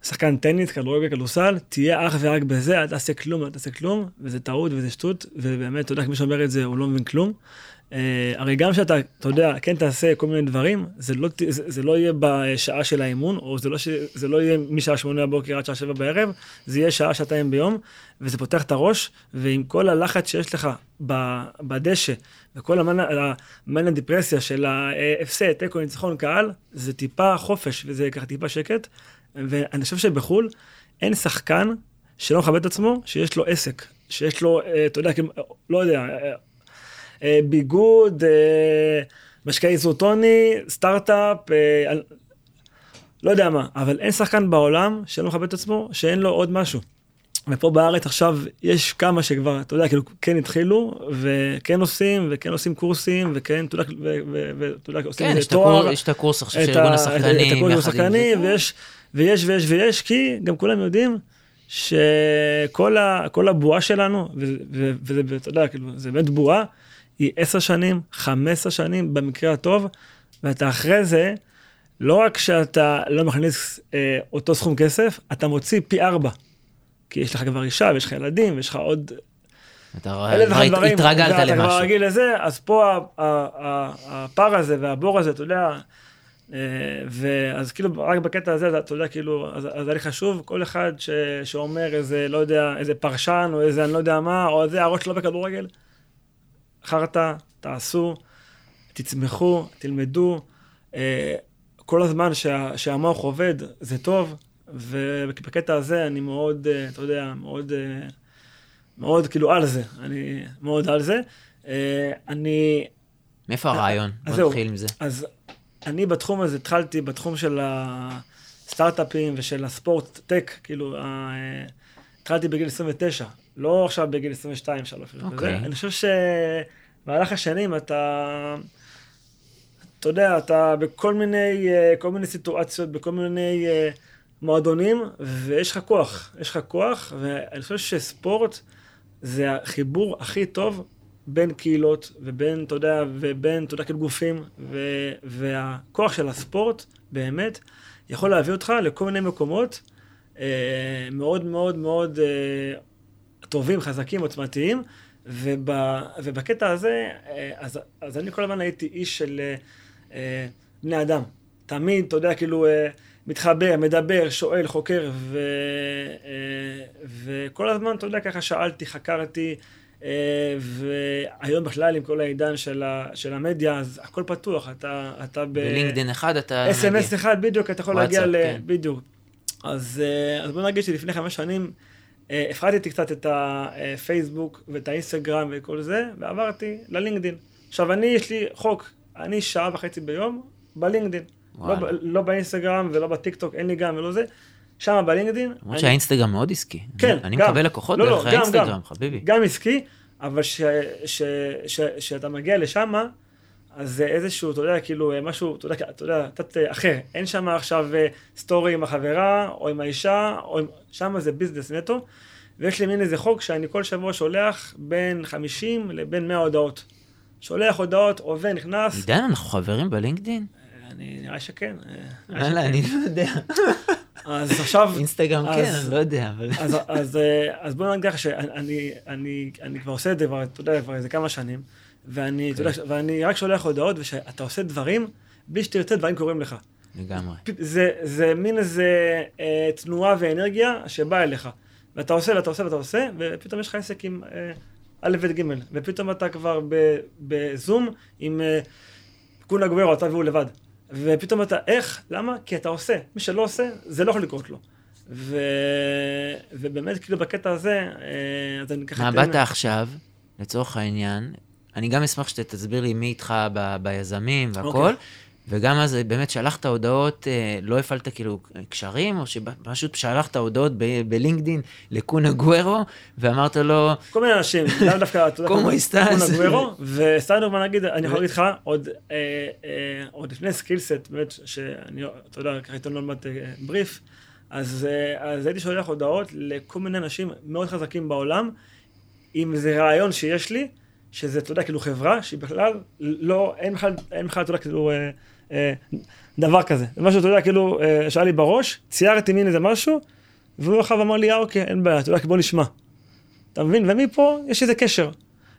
שחקן טניס, כדורגל, כדורסל, תהיה אך ורק בזה, אל תעשה כלום, אל תעשה כלום, וזה טעות וזה שטות, ובאמת, אתה יודע, מי שאומר את זה, הוא לא מבין כלום. אה, הרי גם שאתה, אתה יודע, כן תעשה כל מיני דברים, זה לא, זה, זה לא יהיה בשעה של האימון, או זה לא, ש, זה לא יהיה משעה שמונה בבוקר עד שעה שבע בערב, זה יהיה שעה, שעתיים ביום, וזה פותח את הראש, ועם כל הלחץ שיש לך בדשא, וכל המאניה דיפרסיה של ההפסד, תיקו, ניצחון קהל, זה טיפה חופש, וזה ככה טיפה שקט. ואני חושב שבחו"ל אין שחקן שלא מכבד את עצמו, שיש לו עסק, שיש לו, אה, אתה יודע, לא יודע, אה, ביגוד, משקעי איזוטוני, סטארט-אפ, לא יודע מה, אבל אין שחקן בעולם שלא מכבד את עצמו, שאין לו עוד משהו. ופה בארץ עכשיו יש כמה שכבר, אתה יודע, כאילו, כן התחילו, וכן עושים, וכן עושים קורסים, וכן, אתה יודע, ואתה יודע, עושים איזה תואר. כן, יש את הקורס עכשיו של ארגון השחקנים. את הקורס השחקנים, ויש, ויש, ויש, ויש, כי גם כולם יודעים שכל הבועה שלנו, וזה, אתה יודע, כאילו, זה באמת בועה, היא עשר שנים, חמש עשר שנים במקרה הטוב, ואתה אחרי זה, לא רק שאתה לא מכניס אה, אותו סכום כסף, אתה מוציא פי ארבע. כי יש לך כבר אישה, ויש לך ילדים, ויש לך עוד... אתה התרגלת למשהו. אתה כבר רגיל לזה, אז פה הפער הזה והבור הזה, אתה יודע, אה, ואז כאילו רק בקטע הזה, אתה יודע, כאילו, אז, אז היה חשוב, כל אחד ש, שאומר איזה, לא יודע, איזה פרשן, או איזה אני לא יודע מה, או איזה הראש שלו בכדורגל, חרטא, תעשו, תצמחו, תלמדו, אה, כל הזמן שה, שהמוח עובד, זה טוב, ובקטע הזה אני מאוד, אה, אתה יודע, מאוד, מאוד כאילו על זה, אני מאוד על זה. אני... מאיפה הרעיון? בוא נתחיל עם זה. אז אני בתחום הזה התחלתי בתחום של הסטארט-אפים ושל הספורט טק, כאילו, התחלתי בגיל 29, לא עכשיו בגיל 22, 3. אוקיי. אני חושב שבמהלך השנים אתה, אתה יודע, אתה בכל מיני, כל מיני סיטואציות, בכל מיני מועדונים, ויש לך כוח, יש לך כוח, ואני חושב שספורט זה החיבור הכי טוב בין קהילות ובין, אתה יודע, ובין, אתה יודע, כאילו גופים, ו, והכוח של הספורט, באמת, יכול להביא אותך לכל מיני מקומות אה, מאוד מאוד מאוד אה, טובים, חזקים, עוצמתיים, וב, ובקטע הזה, אה, אז, אז אני כל הזמן הייתי איש של אה, אה, בני אדם. תמיד, אתה יודע, כאילו, אה, מתחבר, מדבר, שואל, חוקר, ו, אה, וכל הזמן, אתה יודע, ככה שאלתי, חקרתי, אה, והיום בכלל עם כל העידן של, ה, של המדיה, אז הכל פתוח, אתה, אתה ב... בלינקדאין אחד אתה... אס.אם.אס אחד, בדיוק, אתה יכול להגיע ל... כן. בדיוק. אז, אז בוא נגיד שלפני חמש שנים הפחדתי קצת את הפייסבוק ואת האינסטגרם וכל זה, ועברתי ללינקדין. עכשיו, אני, יש לי חוק, אני שעה וחצי ביום בלינקדין. לא, לא באינסטגרם ולא בטיקטוק, אין לי גם ולא זה. שם בלינקדין. למרות אני- שהאינסטגרם מאוד עסקי. כן, אני גם. מקבל לקוחות לא, לא, דרך גם, האינסטגרם, גם. חביבי. גם עסקי, אבל כשאתה מגיע לשם, אז זה איזשהו, אתה יודע, כאילו, משהו, אתה יודע, אתה יודע, קצת אה, אחר. אין שם עכשיו אה, סטורי עם החברה, או עם האישה, או עם... שם זה business נטו. ויש לי מין איזה חוק שאני כל שבוע שולח בין 50 לבין 100 הודעות. שולח הודעות, עובד, נכנס. עידן, אנחנו חברים בלינקדין? אני, נראה שכן. אה, וואלה. אני לא יודע. אז עכשיו... אינסטגרם כן, אני לא יודע, אבל... אז, אה, בוא נגיד ככה שאני אני, אני כבר עושה את זה אתה יודע, כבר איזה כמה שנים, ואני, יודע, ואני רק שולח הודעות, ושאתה עושה דברים, בלי שתרצה דברים קורים לך. לגמרי. זה, זה מין איזה אה, תנועה ואנרגיה שבאה אליך. ואתה עושה ואתה עושה ואתה עושה, ופתאום יש לך עסק עם אה, א' ב' ג', ופתאום אתה כבר בזום עם אה, קונה גוורו, אתה והוא לבד. ופתאום אתה, איך? למה? כי אתה עושה. מי שלא עושה, זה לא יכול לקרות לו. ו... ובאמת, כאילו, בקטע הזה, אה, אז אני ככה... מה, אתן- באת עכשיו, לצורך העניין, אני גם אשמח שתסביר לי מי איתך ב- ביזמים והכל, אוקיי. וגם אז באמת שלחת הודעות, אה, לא הפעלת כאילו קשרים, או שפשוט שלחת הודעות בלינקדין לקונה גוורו, ואמרת לו, כל מיני אנשים, לאו דווקא, אתה יודע. כמו נגוורו, וסטיידר, מה נגיד, אני יכול להגיד לך, עוד, אה, אה, עוד לפני סקילסט, באמת, שאני, אתה יודע, ככה עיתון לא מעט בריף, אז, הייתי שולח הודעות לכל מיני אנשים מאוד חזקים בעולם, עם איזה רעיון שיש לי, שזה, אתה יודע, כאילו חברה, שהיא בכלל לא, אין בכלל, אין בכלל, אתה יודע, כאילו, דבר כזה. זה משהו, אתה יודע, כאילו, אה, שהיה לי בראש, ציירתי מין איזה משהו, והוא אחריו אמר לי, אה, אוקיי, אין בעיה, אתה יודע, בוא נשמע. אתה מבין? ומפה יש איזה קשר.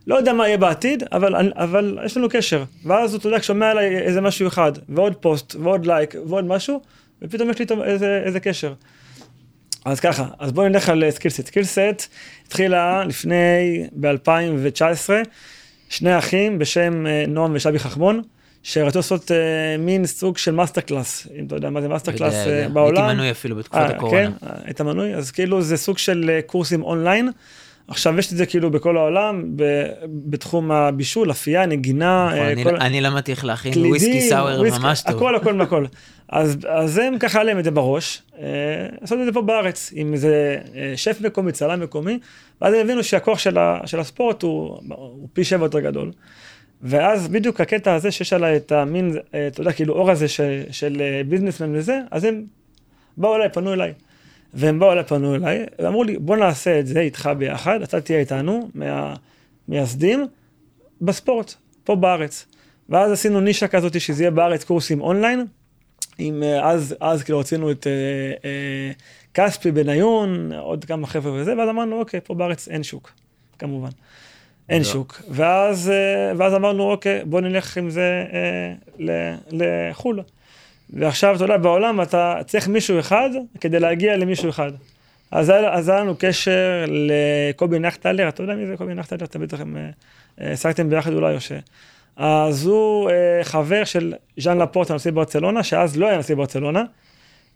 לא יודע מה יהיה בעתיד, אבל, אבל יש לנו קשר. ואז הוא, אתה יודע, שומע עליי איזה משהו אחד, ועוד פוסט, ועוד לייק, ועוד משהו, ופתאום יש לי איזה, איזה קשר. אז ככה, אז בואו נלך על סקילסט. סקילסט התחילה לפני, ב-2019, שני אחים בשם אה, נועם ושבי חכמון, שרצו לעשות אה, מין סוג של Master Class, אם אתה יודע מה זה Master Class אה. בעולם. הייתי מנוי אפילו בתקופת אה, הקורונה. כן, אה, היית מנוי? אז כאילו זה סוג של אה, קורסים אונליין. עכשיו יש את זה כאילו בכל העולם, ב- בתחום הבישול, אפייה, נגינה, נכון, אני- כל- אני למדתי איך להכין קוקטיילים, whiskey sour וויסקי, ממש טוב. הכל, הכל, הכל. אז, אז הם ככה עליהם את זה בראש, אה, לעשות את זה פה בארץ, עם איזה שף מקומי, צלם מקומי, ואז הם הבינו שהכוח של, ה, של הספורט הוא, הוא פי שבע יותר גדול. ואז בדיוק הקטע הזה שיש עליי את המין, אה, אתה יודע, כאילו אור הזה של, של אה, ביזנסמן וזה, אז הם באו אליי, פנו אליי. והם באו אליי, פנו אליי, ואמרו לי, בוא נעשה את זה איתך ביחד, אתה תהיה איתנו, מהמייסדים, בספורט, פה בארץ. ואז עשינו נישה כזאת שזה יהיה בארץ קורסים אונליין. עם, אה, אז, אז כאילו רצינו את אה, אה, כספי, בניון, עוד כמה חבר'ה וזה, ואז אמרנו, אוקיי, פה בארץ אין שוק, כמובן. אין לא. שוק. ואז, אה, ואז אמרנו, אוקיי, בוא נלך עם זה אה, לחו"ל. ועכשיו, אתה יודע, בעולם אתה צריך מישהו אחד כדי להגיע למישהו אחד. אז היה, אז היה לנו קשר לקובי נחטלר, אתה יודע מי זה קובי נחטלר? אתה בטח הם אה, אה, ביחד אולי או ש... אז הוא אה, חבר של ז'אן לפורט, הנשיא ברצלונה, שאז לא היה נשיא ברצלונה,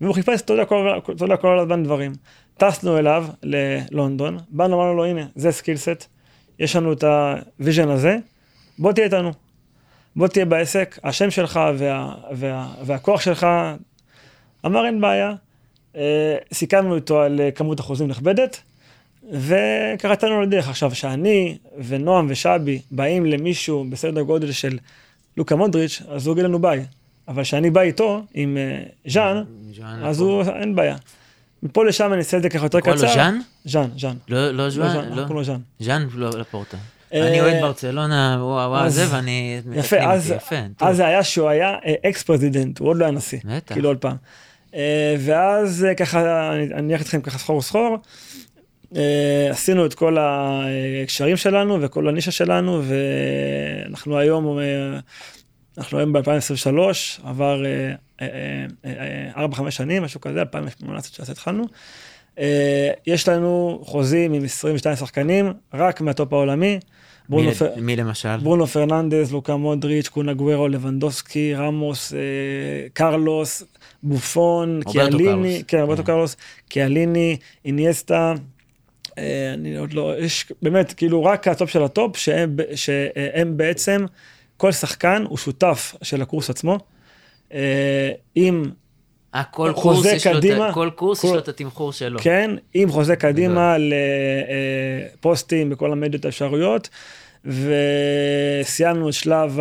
והוא חיפש, אתה יודע, כל, אתה יודע, כל הזמן דברים. טסנו אליו ללונדון, באנו, אמרנו לו, הנה, זה סקילסט, יש לנו את ה vision הזה, בוא תהיה איתנו. בוא תהיה בעסק, השם שלך וה, וה, והכוח שלך, אמר אין בעיה. אה, סיכמנו איתו על אה, כמות אחוזים נכבדת, יצאנו לדרך. עכשיו, שאני ונועם ושבי באים למישהו בסדר גודל של לוקה מודריץ', אז הוא יגיד לנו ביי. אבל כשאני בא איתו, עם אה, ז'אן, אז. הוא, אין בעיה. מפה לשם אני אעשה את זה ככה יותר קורא קצר. לו ז'אן? ז'אן, ז'אן. לא, לא לא? ז'אן, לא. קוראים לו ז'אן. ז'ואן לפורטה. אה, אני אוהד ברצלונה, וואו וואו זה, ואני... יפה, אז, זה היה שהוא היה ex president, הוא עוד לא היה נשיא. בטח. כאילו עוד פעם. אה, ואז אה, ככה, אני אני אלך איתכם ככה סחור סחור. אה, עשינו את כל הקשרים שלנו וכל הנישה שלנו, ואנחנו היום, אה, אנחנו היום ב-2023, עבר 4-5 שנים, משהו כזה, 2018 התחלנו. אה, יש לנו חוזים עם 22 שחקנים, רק מהטופ העולמי, ברונו, מי, פ... מי למשל? ברונו פרננדס, לוקה מודריץ', קון אגוורו, לבנדובסקי, רמוס, אה, קרלוס, בופון, קיאליני, קרלוס. כן, רוברטו. קרלוס, קיאליני, אינייסטה, אה, אני עוד לא, יש באמת, כאילו רק הטופ של הטופ, שהם, שהם בעצם, כל שחקן הוא שותף של הקורס עצמו. אה, אה, כל חוזה קורס יש את קדימה, כל קורס יש כל- לו את התמחור שלו. כן, עם חוזה קדימה לפוסטים בכל המדיות האפשרויות, וסיימנו את שלב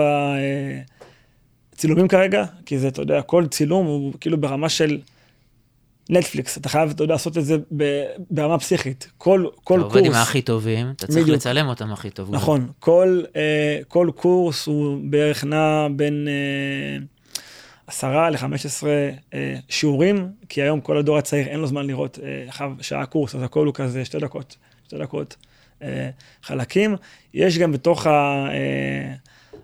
הצילומים כרגע, כי זה, אתה יודע, כל צילום הוא כאילו ברמה של נטפליקס, אתה חייב, אתה יודע, לעשות את זה ברמה פסיכית. כל, כל אתה קורס, עובד עם הכי טובים, אתה צריך בדיוק. לצלם אותם הכי טוב. נכון, כל, אה, כל קורס הוא בערך נע בין אה, עשרה ל-15 אה, שיעורים, כי היום כל הדור הצעיר אין לו זמן לראות אה, אחר שעה קורס, אז הכל הוא כזה שתי דקות, שתי דקות אה, חלקים. יש גם בתוך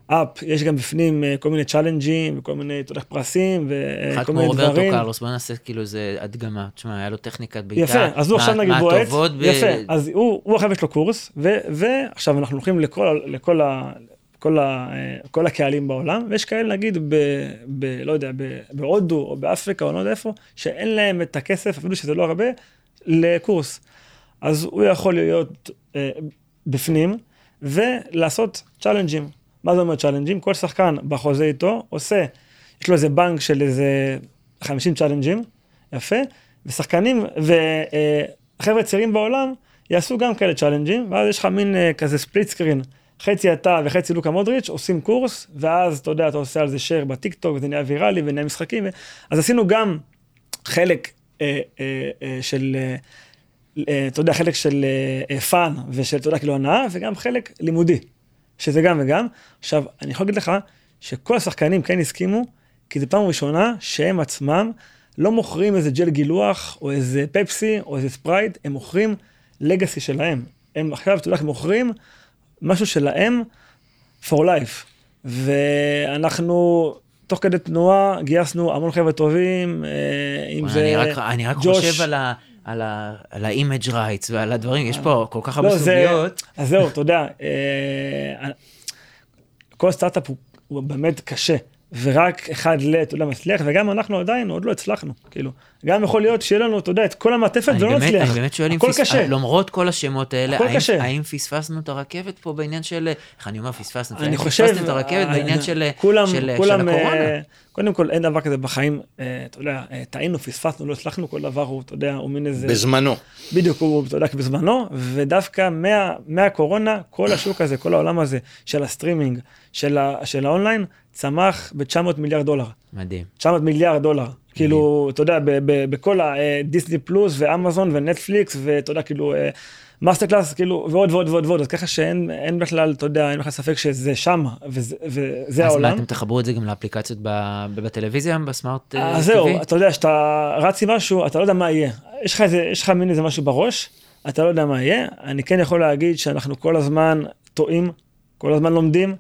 ה app, יש גם בפנים כל מיני challenge ים וכל מיני, אתה יודע, פרסים אחד וכל כמו מיני רוברטו דברים. קרלוס, בוא נעשה כאילו איזה הדגמה. תשמע, היה לו טכניקת בעיטה. יפה, אז הוא עכשיו נגיד בועט, ב- יפה, אז הוא, הוא עכשיו יש לו קורס, ועכשיו אנחנו הולכים לכל, ה, כל, ה, אה, כל הקהלים בעולם, ויש כאלה נגיד, ב, ב, לא יודע, בהודו או באפריקה או לא יודע איפה, שאין להם את הכסף, אפילו שזה לא הרבה, לקורס. אז הוא יכול להיות אה, בפנים ולעשות צ'אלנג'ים. מה זה אומר צ'אלנג'ים? כל שחקן בחוזה איתו עושה, יש לו איזה בנק של איזה 50 צ'אלנג'ים, יפה, ושחקנים וחבר'ה צעירים בעולם יעשו גם כאלה צ'אלנג'ים, ואז יש לך מין אה, כזה split screen. חצי אתה וחצי לוקה מודריץ' עושים קורס, ואז אתה יודע, אתה עושה על זה share בטיקטוק, וזה נהיה ויראלי ונהיה משחקים. אז עשינו גם חלק אה, אה, אה, של, אה, אה, אתה יודע, חלק של אה, fun ושל, אתה יודע, כאילו הנאה, וגם חלק לימודי, שזה גם וגם. עכשיו, אני יכול להגיד לך שכל השחקנים כן הסכימו, כי זו פעם ראשונה שהם עצמם לא מוכרים איזה ג'ל גילוח, או איזה פפסי, או איזה ספרייט, הם מוכרים legacy שלהם. הם עכשיו, אתה יודע, הם מוכרים משהו שלהם for life. ואנחנו, תוך כדי תנועה, גייסנו המון חבר'ה טובים, אה, אם זה אני רק- אני רק ג'וש. חושב על ה- על ה- על ה-image rights ועל הדברים, יש פה כל כך לא, הרבה זה- סוגיות. אז זהו, אתה יודע, אה, כל סטארט-אפ הוא, הוא באמת קשה, ורק אחד ל, אתה יודע, מצליח, וגם אנחנו עדיין עוד לא הצלחנו, כאילו. גם יכול להיות שיהיה לנו, אתה יודע, את כל המעטפת אני ולא באמת- נצליח. אני באמת שואל אם פס- קשה. למרות כל השמות האלה, הכל האם- קשה. האם פספסנו את הרכבת פה בעניין של, איך אני אומר פספסנו, אני חושב, פספסתם את הרכבת אה, בעניין של כולם, של- של כולם, הקורונה? אה, קודם כל, אין דבר כזה בחיים, אה, אתה יודע, אה, טעינו, פספסנו, לא הצלחנו, כל דבר הוא, אתה יודע, הוא מין איזה... בזמנו. בדיוק, הוא, אתה יודע, בזמנו, ודווקא מה, מהקורונה, כל השוק הזה, כל העולם הזה של הסטרימינג, של, ה, של האונליין, צמח ב-900 מיליארד דולר. מדהים. 900 מיליארד דולר. כאילו, אתה יודע, ב- ב- בכל הדיסני פלוס ואמזון ונטפליקס, ואתה יודע, כאילו, אה, מאסטר קלאס, כאילו, ועוד ועוד ועוד ועוד, אז ככה שאין אין בכלל, אתה יודע, אין בכלל ספק שזה שמה, וזה, וזה אז מה, העולם. אתם תחברו את זה גם לאפליקציות בטלוויזיה, ב smart אה, אז זהו, TV? אתה יודע, כשאתה רץ עם משהו, אתה לא יודע מה יהיה. יש לך איזה, יש לך מין איזה משהו בראש, אתה לא יודע מה יהיה. אני כן יכול להגיד שאנחנו כל הזמן טועים, כל הזמן לומדים.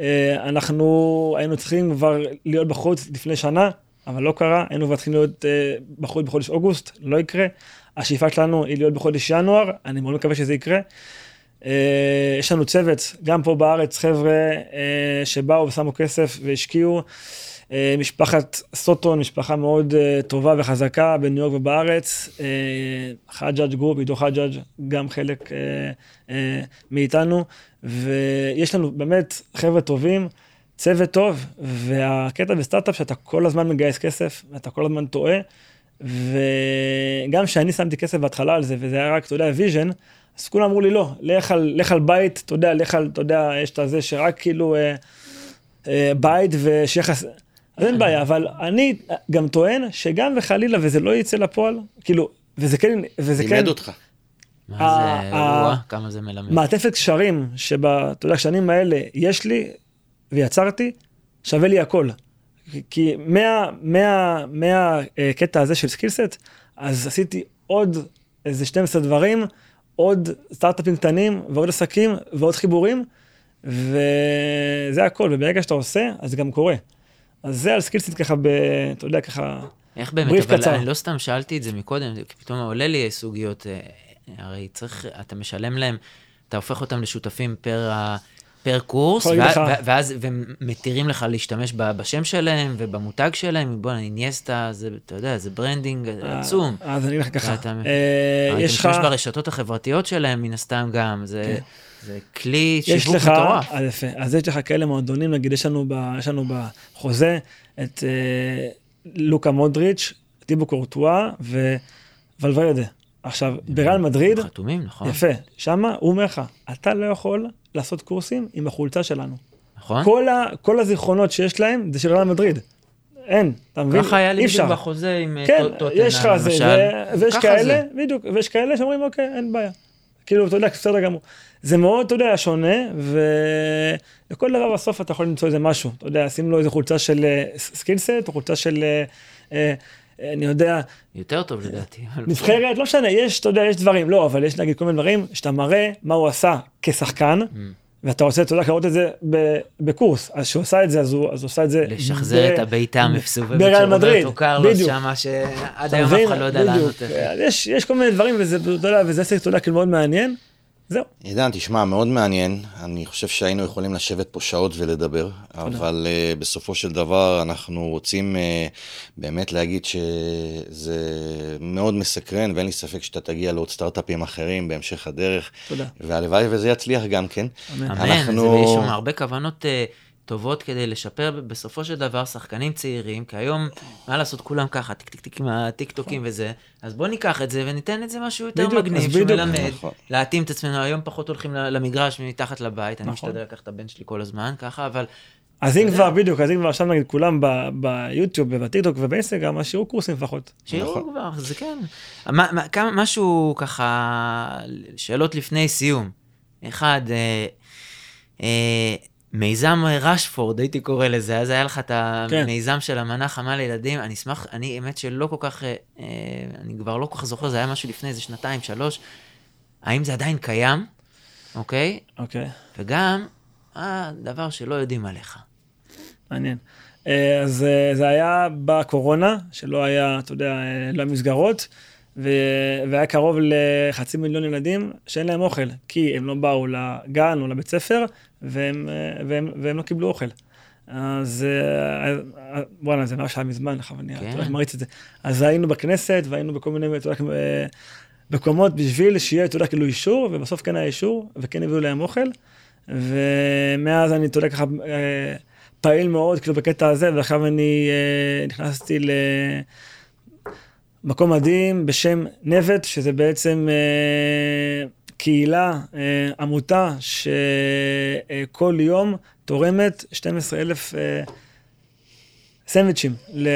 אה, אנחנו היינו צריכים כבר להיות בחוץ לפני שנה, אבל לא קרה. היינו כבר צריכים להיות אה, בחוץ בחודש אוגוסט, לא יקרה. השאיפה שלנו היא להיות בחודש ינואר, אני מאוד מקווה שזה יקרה. אה, יש לנו צוות, גם פה בארץ, חבר'ה שבאו ושמו כסף והשקיעו. משפחת סוטון, משפחה מאוד טובה וחזקה בניו יורק ובארץ. חג'אג' גרופ, עידו חג'אג', גם חלק מאיתנו. ויש לנו באמת חבר'ה טובים, צוות טוב, והקטע בסטארט-אפ שאתה כל הזמן מגייס כסף, ואתה כל הזמן טועה. וגם כשאני שמתי כסף בהתחלה על זה, וזה היה רק, אתה יודע, vision, אז כולם אמרו לי, לא, לך על, לך על בית, אתה יודע, לך על, אתה יודע, יש את הזה שרק כאילו אה, אה, בית ושיהיה לך... אז אין בעיה, אבל אני גם טוען שגם וחלילה וזה לא יצא לפועל, כאילו, וזה כן, וזה כן, לימד אותך. מה זה, וואו, כמה זה מלמד. מעטפת קשרים שבשנים האלה יש לי ויצרתי, שווה לי הכל. כי מה, מה, מהקטע הזה של סקילסט, אז עשיתי עוד איזה 12 דברים, עוד סטארט-אפים קטנים ועוד עסקים ועוד חיבורים, וזה הכל, וברגע שאתה עושה, אז זה גם קורה. אז זה על סקילסט ככה, ב, אתה יודע, ככה, איך באמת, אבל קצר. אני לא סתם שאלתי את זה מקודם, פתאום עולה לי סוגיות, אה, הרי צריך, אתה משלם להם אתה הופך אותם לשותפים פר, ה- פר קורס, לך- ו- ואז, ומתירים לך להשתמש בשם שלהם ובמותג שלהם, בוא'נה, איניאסטה, זה, אתה יודע, זה branding עצום. אז אני אגיד לך ככה, אה, אתה יש לך... משתמש ברשתות החברתיות שלהם, מן הסתם גם, זה, כן. זה כלי שיווק מטורף. אז יפה, אז יש לך כאלה מועדונים, נגיד יש לנו, ב, יש לנו בחוזה את אה, לוקה מודריץ', טיבו קורטואה וולברדה. עכשיו, בריאל מדריד, חתומים, נכון? יפה, שמה הוא אומר לך, אתה לא יכול לעשות קורסים עם החולצה שלנו. נכון? כל, ה, כל הזיכרונות שיש להם זה של ריאל מדריד. אין, אתה מבין? ככה היה לי בדיוק. בחוזה עם אה, כן, טוט- טוטנהאם, יש לך זה, למשל. ויש כאלה, זה. בדיוק, ויש כאלה שאומרים, אוקיי, אין בעיה. כאילו, אתה יודע, בסדר גמור. זה מאוד, אתה יודע, שונה, ולכל דבר בסוף אתה יכול למצוא איזה משהו. אתה יודע, שים לו איזה חולצה של סקילסט, או חולצה של, אה, אה, אה, אני יודע, יותר טוב לדעתי. נבחרת, לא משנה, יש, אתה יודע, יש דברים, לא, אבל יש נגיד כל מיני דברים שאתה מראה מה הוא עשה כשחקן, אממ. ואתה רוצה, אתה יודע, לראות את זה בקורס. אז כשהוא עשה את זה, אז הוא, אז הוא עשה את זה... לשחזר ב- את הבעיטה המסובבת של רוברטו קרלוס. שמה שעד היום אף? אחד לא יודע. לענות יש כל מיני דברים, וזה, אתה יודע, וזה עסק, אתה יודע, כאילו מאוד מעניין. זהו. עידן, תשמע, מאוד מעניין. אני חושב שהיינו יכולים לשבת פה שעות ולדבר, אבל אה, בסופו של דבר אנחנו רוצים אה, באמת להגיד שזה מאוד מסקרן, ואין לי ספק שאתה תגיע לעוד סטארט-אפים אחרים בהמשך הדרך. תודה. והלוואי וזה יצליח גם כן. אמן. אמן, אנחנו- זה- יש שם הרבה כוונות אה, טובות כדי לשפר בסופו של דבר שחקנים צעירים, כי היום, מה לעשות, כולם ככה, טיק טיק טיק עם הטיק טוקים וזה, אז בוא ניקח את זה וניתן את זה משהו יותר בדיוק, מגניב. שמלמד, נכון. להתאים את עצמנו, היום פחות הולכים למגרש מתחת לבית, אני נכון. משתדל לקחת את הבן שלי כל הזמן ככה, אבל אז אם כבר, בדיוק, אז אם כבר עכשיו נגיד כולם ביוטיוב ובטיקטוק ובאינסטגרם, אז שיראו קורסים לפחות. שיראו נכון. כבר, זה כן. משהו ככה, שאלות לפני סיום. אחד, אה, אה, מיזם רשפורד, הייתי קורא לזה, אז היה לך את כן. המיזם של המנה חמה לילדים, אני אשמח, אני האמת שלא כל כך, אה, אה, אני כבר לא כל כך זוכר, זה היה משהו לפני איזה שנתיים, שלוש. האם זה עדיין קיים, אוקיי? אוקיי, וגם, אה, דבר שלא יודעים עליך. מעניין. אה, אז אה, זה היה בקורונה, שלא היה, אתה יודע, אה, לא ו- והיה קרוב לחצי מיליון ילדים שאין להם אוכל, כי הם לא באו לגן או לבית ספר, והם, והם, והם לא קיבלו אוכל. אז אה, וואלה, זה ממש היה מזמן, עכשיו אני כן. מריץ את זה. אז היינו בכנסת, והיינו בכל מיני, אתה יודע, אה, מקומות בשביל שיהיה, אתה יודע, כאילו אישור, ובסוף כן היה אישור, וכן הביאו להם אוכל. ומאז אני, אתה יודע, ככה אה, פעיל מאוד, כאילו, בקטע הזה, ועכשיו אני נכנסתי למקום מדהים בשם נבט, שזה בעצם אה, קהילה, אה, עמותה, שכל יום תורמת 12,000 אה, סנדוויצ'ים. ל...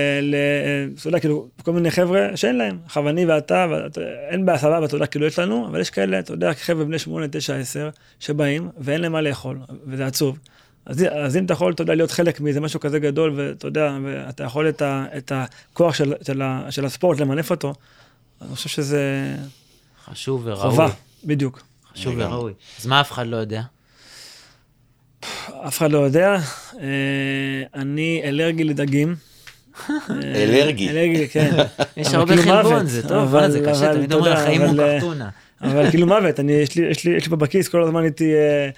אתה יודע, כאילו, כל מיני חבר'ה שאין להם. עכשיו, אני ואתה, ואתה, אין בעיה, סבבה, אתה יודע, כאילו, יש לנו, אבל יש כאלה, אתה יודע, חבר'ה בני 8, 9, 10, שבאים, ואין להם מה לאכול, וזה עצוב. אז, אז אם אתה יכול, אתה יודע, להיות חלק מאיזה משהו כזה גדול, ואתה יודע, ואתה יכול את, ה, את הכוח של, של, ה, של הספורט, למנף אותו, אני חושב שזה חשוב וראוי. חובה, בדיוק. חשוב. וראוי. אז מה אף אחד לא יודע? אף אחד לא יודע, אה, אני אלרגי לדגים. אה, אלרגי. אלרגי, כן. יש הרבה כאילו חלבון. זה טוב, זה קשה, אבל תמיד אומרים, החיים הוא קרטונה. אבל כאילו מוות, אני, יש לי, יש לי, יש לי פה בכיס כל הזמן איתי אה,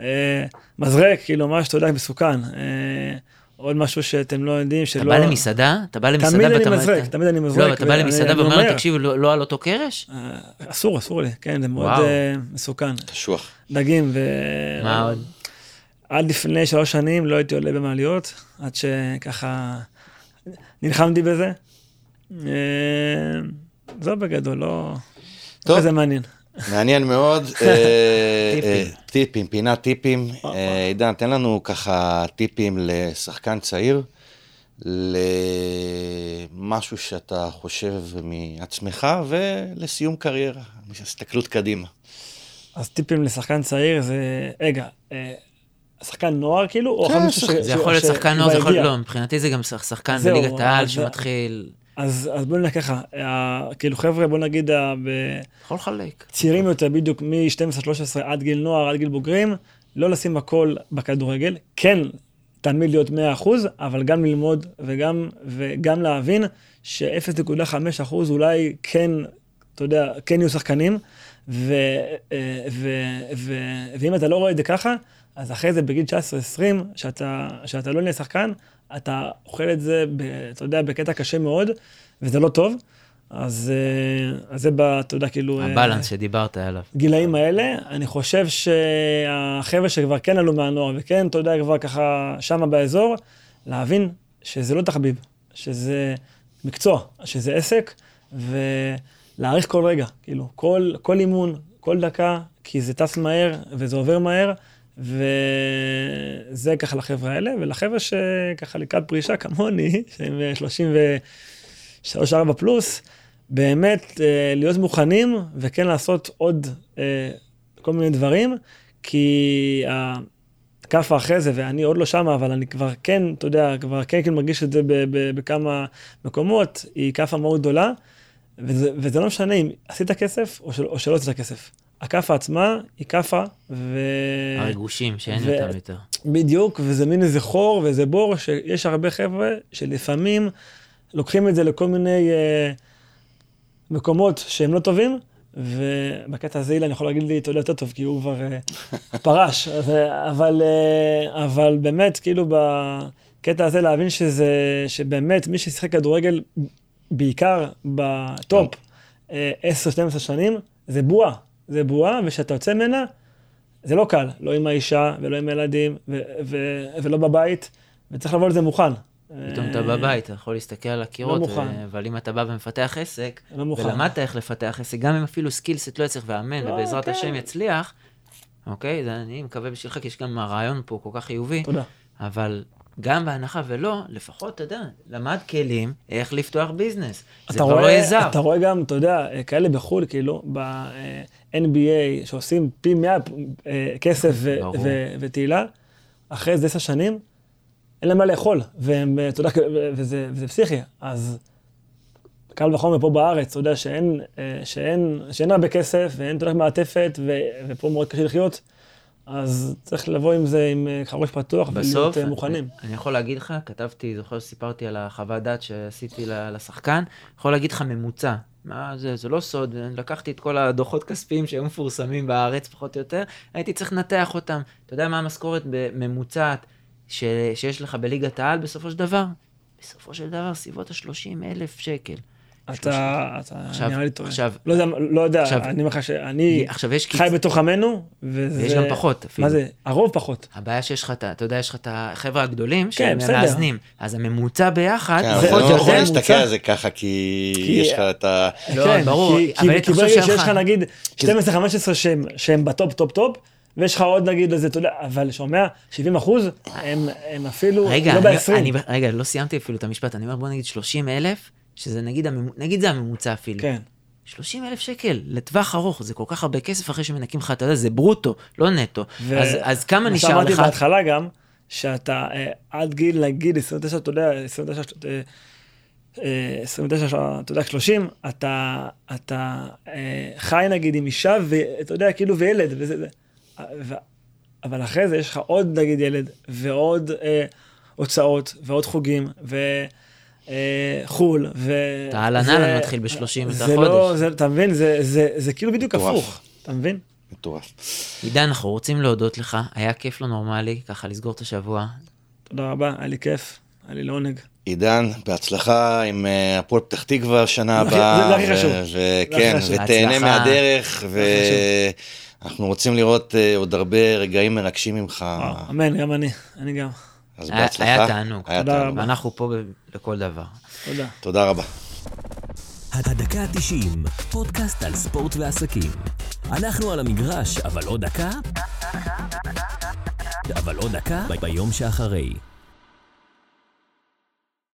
אה, מזרק, כאילו ממש, אתה יודע, מסוכן. אה, עוד משהו שאתם לא יודעים, אתה שלא... בא למסעדה? אתה בא למסעדה תמיד אני ואתה... מזרק, תמיד אני מזרק. לא, אתה בא למסעדה ואומר, אומר, תקשיב, לא לא על אותו קרש? אה, אסור, אסור לי, כן, זה מאוד. אה, מסוכן. קשוח. דגים ו... מה עוד? עד לפני שלוש שנים לא הייתי עולה במעליות, עד שככה נלחמתי בזה. אה, זהו בגדול, לא... טוב. זה מעניין. מעניין מאוד. אה, טיפים. אה, טיפים, פינת טיפים. אה, עידן, תן לנו ככה טיפים לשחקן צעיר, למשהו שאתה חושב מעצמך, ולסיום קריירה, הסתכלות קדימה. אז טיפים לשחקן צעיר זה, רגע, שחקן נוער כאילו? או כן, שחקן- ש- זה יכול להיות ש- שחקן נוער, זה יכול להיות... לא, מבחינתי זה גם שח- שחקן בליגת העל שמתחיל... אז אז בוא נגיד ככה, כאילו חבר'ה, בוא נגיד, ב- יכול לחלק. צעירים יותר, בדיוק מ-12-13 עד גיל נוער, עד גיל בוגרים, לא לשים הכל בכדורגל, כן תמיד להיות 100%, אבל גם ללמוד וגם, וגם להבין ש-0.5% אולי כן, אתה יודע, כן יהיו שחקנים, ו, אה, ו, ו, ואם אתה לא רואה את זה ככה, אז אחרי זה בגיל 19-20, שאתה, שאתה לא נהיה שחקן, אתה אוכל את זה, ב, אתה יודע, בקטע קשה מאוד, וזה לא טוב. אז, אה, אז זה, אתה יודע, כאילו... אה, הבלנס שדיברת עליו. גילאים האלה, אני חושב שהחבר'ה שכבר כן עלו מהנוער, וכן, אתה יודע, כבר ככה שמה באזור, להבין שזה לא תחביב, שזה מקצוע, שזה עסק, ולהעריך כל רגע, כאילו, כל, כל אימון, כל דקה, כי זה טס מהר וזה עובר מהר, וזה ככה לחבר'ה האלה, ולחבר'ה שככה לקראת פרישה כמוני, שהם 33-4 פלוס, באמת אה, להיות מוכנים וכן לעשות עוד אה, כל מיני דברים, כי הכאפה אחרי זה, ואני עוד לא שמה, אבל אני כבר כן, אתה יודע, כבר כן, כן מרגיש את זה בכמה מקומות, היא כאפה מאוד גדולה, וזה, וזה לא משנה אם עשית כסף או, של, או שלא עשית כסף. הכאפה עצמה היא כאפה, ו... הריגושים שאין ו- אותם יותר. בדיוק, וזה מין איזה חור ואיזה בור, שיש הרבה חבר'ה שלפעמים לוקחים את זה לכל מיני אה, מקומות שהם לא טובים, ובקטע הזה אילן יכול להגיד לי, אתה יודע יותר טוב, כי הוא כבר אה, פרש, אז, אה, אבל, אה, אבל באמת, כאילו בקטע הזה להבין שזה, שבאמת מי ששיחק כדורגל, בעיקר ב top, אה, 10-12 שנים, זה בועה, זה בועה, וכשאתה יוצא ממנה, זה לא קל, לא עם האישה ולא עם הילדים ולא בבית, וצריך לבוא לזה מוכן. פתאום אתה אה, בבית, אתה יכול להסתכל על הקירות, לא מוכן. אבל אם אתה בא ומפתח עסק, לא מוכן. ולמדת איך לפתח עסק, גם אם אפילו סקילסט לא יצליח ואמן, לא, ובעזרת כן. השם יצליח, אוקיי? זה אני מקווה בשבילך, כי יש גם הרעיון פה כל כך חיובי, תודה. אבל גם בהנחה ולא, לפחות, אתה יודע, למד כלים איך לפתוח ביזנס. זה כבר לא רואה, יהיה זר. אתה רואה גם, אתה יודע, כאלה בחו"ל, כאילו, ב-NBA, שעושים פי 100 אה, כסף ותהילה, אחרי איזה עשר שנים, אין להם מה לאכול, והם, אה, אתה יודע, וזה, וזה פסיכי. אז קל וחומר פה בארץ, אתה יודע, שאין, אה, שאין, שאין הרבה כסף, ואין, אתה יודע, מעטפת, ו- ופה מאוד קשה לחיות, אז צריך לבוא עם זה עם אה, ראש פתוח, בסוף, ולהיות אה, מוכנים. אני, אני יכול להגיד לך, כתבתי, זוכר שסיפרתי על החוות דעת שעשיתי לשחקן, יכול להגיד לך ממוצע. מה זה, זה לא סוד, לקחתי את כל הדוחות כספיים שהיו מפורסמים בארץ, פחות או יותר, הייתי צריך לנתח אותם. אתה יודע מה המשכורת ממוצעת ש, שיש לך בליגת העל בסופו של דבר? בסופו של דבר, סביבות ה-30 אלף שקל. אתה, אתה עכשיו- נראה לי טועה. עכשיו- לא יודע, לא יודע, עכשיו- אני אומר לך שאני עכשיו יש חי קיצ... בתוך עמנו, וזה... ויש גם פחות אפילו. מה זה? הרוב פחות. הבעיה שיש לך, את ה- אתה יודע, יש לך את החבר'ה הגדולים, כן, שהם בסדר. מאזנים. אז הממוצע ביחד, כן, זה- לא יכול להסתכל ממוצע. על זה ככה, כי כי- יש לך את ה... לא, כן, ברור, כי- אבל כי- ברגע שיש לך נגיד 12-15 שהם- שהם בטופ טופ טופ, ויש לך עוד נגיד איזה, אתה יודע, אבל שומע, 70 אחוז, הם הם אפילו רגע, לא אני, ב-20. אני, רגע, לא סיימתי אפילו את המשפט, אני אומר, בוא נגיד 30 אלף, שזה נגיד, הממ... נגיד זה הממוצע אפילו. כן. 30 אלף שקל לטווח ארוך, זה כל כך הרבה כסף אחרי שמנקים לך, אתה יודע, זה ברוטו, לא נטו. ו- אז, אז כמה מה נשאר שאמרתי לך? בהתחלה גם, שאתה אה, עד גיל, נגיד 29, אתה יודע, 29, אה, אה, 29, אתה יודע, 30, אתה, אתה אה, חי נגיד עם אישה, ואתה יודע, כאילו, וילד, וזה, זה. ו- אבל אחרי זה יש לך עוד נגיד ילד, ועוד אה, הוצאות, ועוד חוגים, וחו"ל, ו... אתה אהלן זה- אהלן מתחיל ב-30 את זה לא, החודש. זה, אתה מבין? זה, זה, זה כאילו בדיוק. הפוך, אתה מבין? מטורף. עידן, אנחנו רוצים להודות לך, היה כיף לא נורמלי, ככה לסגור את השבוע. תודה רבה, היה לי כיף, היה לי לעונג. עידן, בהצלחה עם אה, הפועל פתח תקווה שנה הבאה. זה- הכי ו- חשוב. וכן. ותהנה. מהדרך, ואנחנו רוצים לראות אה, עוד הרבה רגעים מרגשים ממך. אמן, גם אני, אני גם. אז היה- בהצלחה. היה תענוג. היה תודה תענוג. רבה. ואנחנו פה ב- לכל דבר. תודה. תודה רבה. הדקה ה-90, פודקאסט על ספורט ועסקים. אנחנו על המגרש, אבל עוד דקה? אבל עוד דקה ב- ביום שאחרי.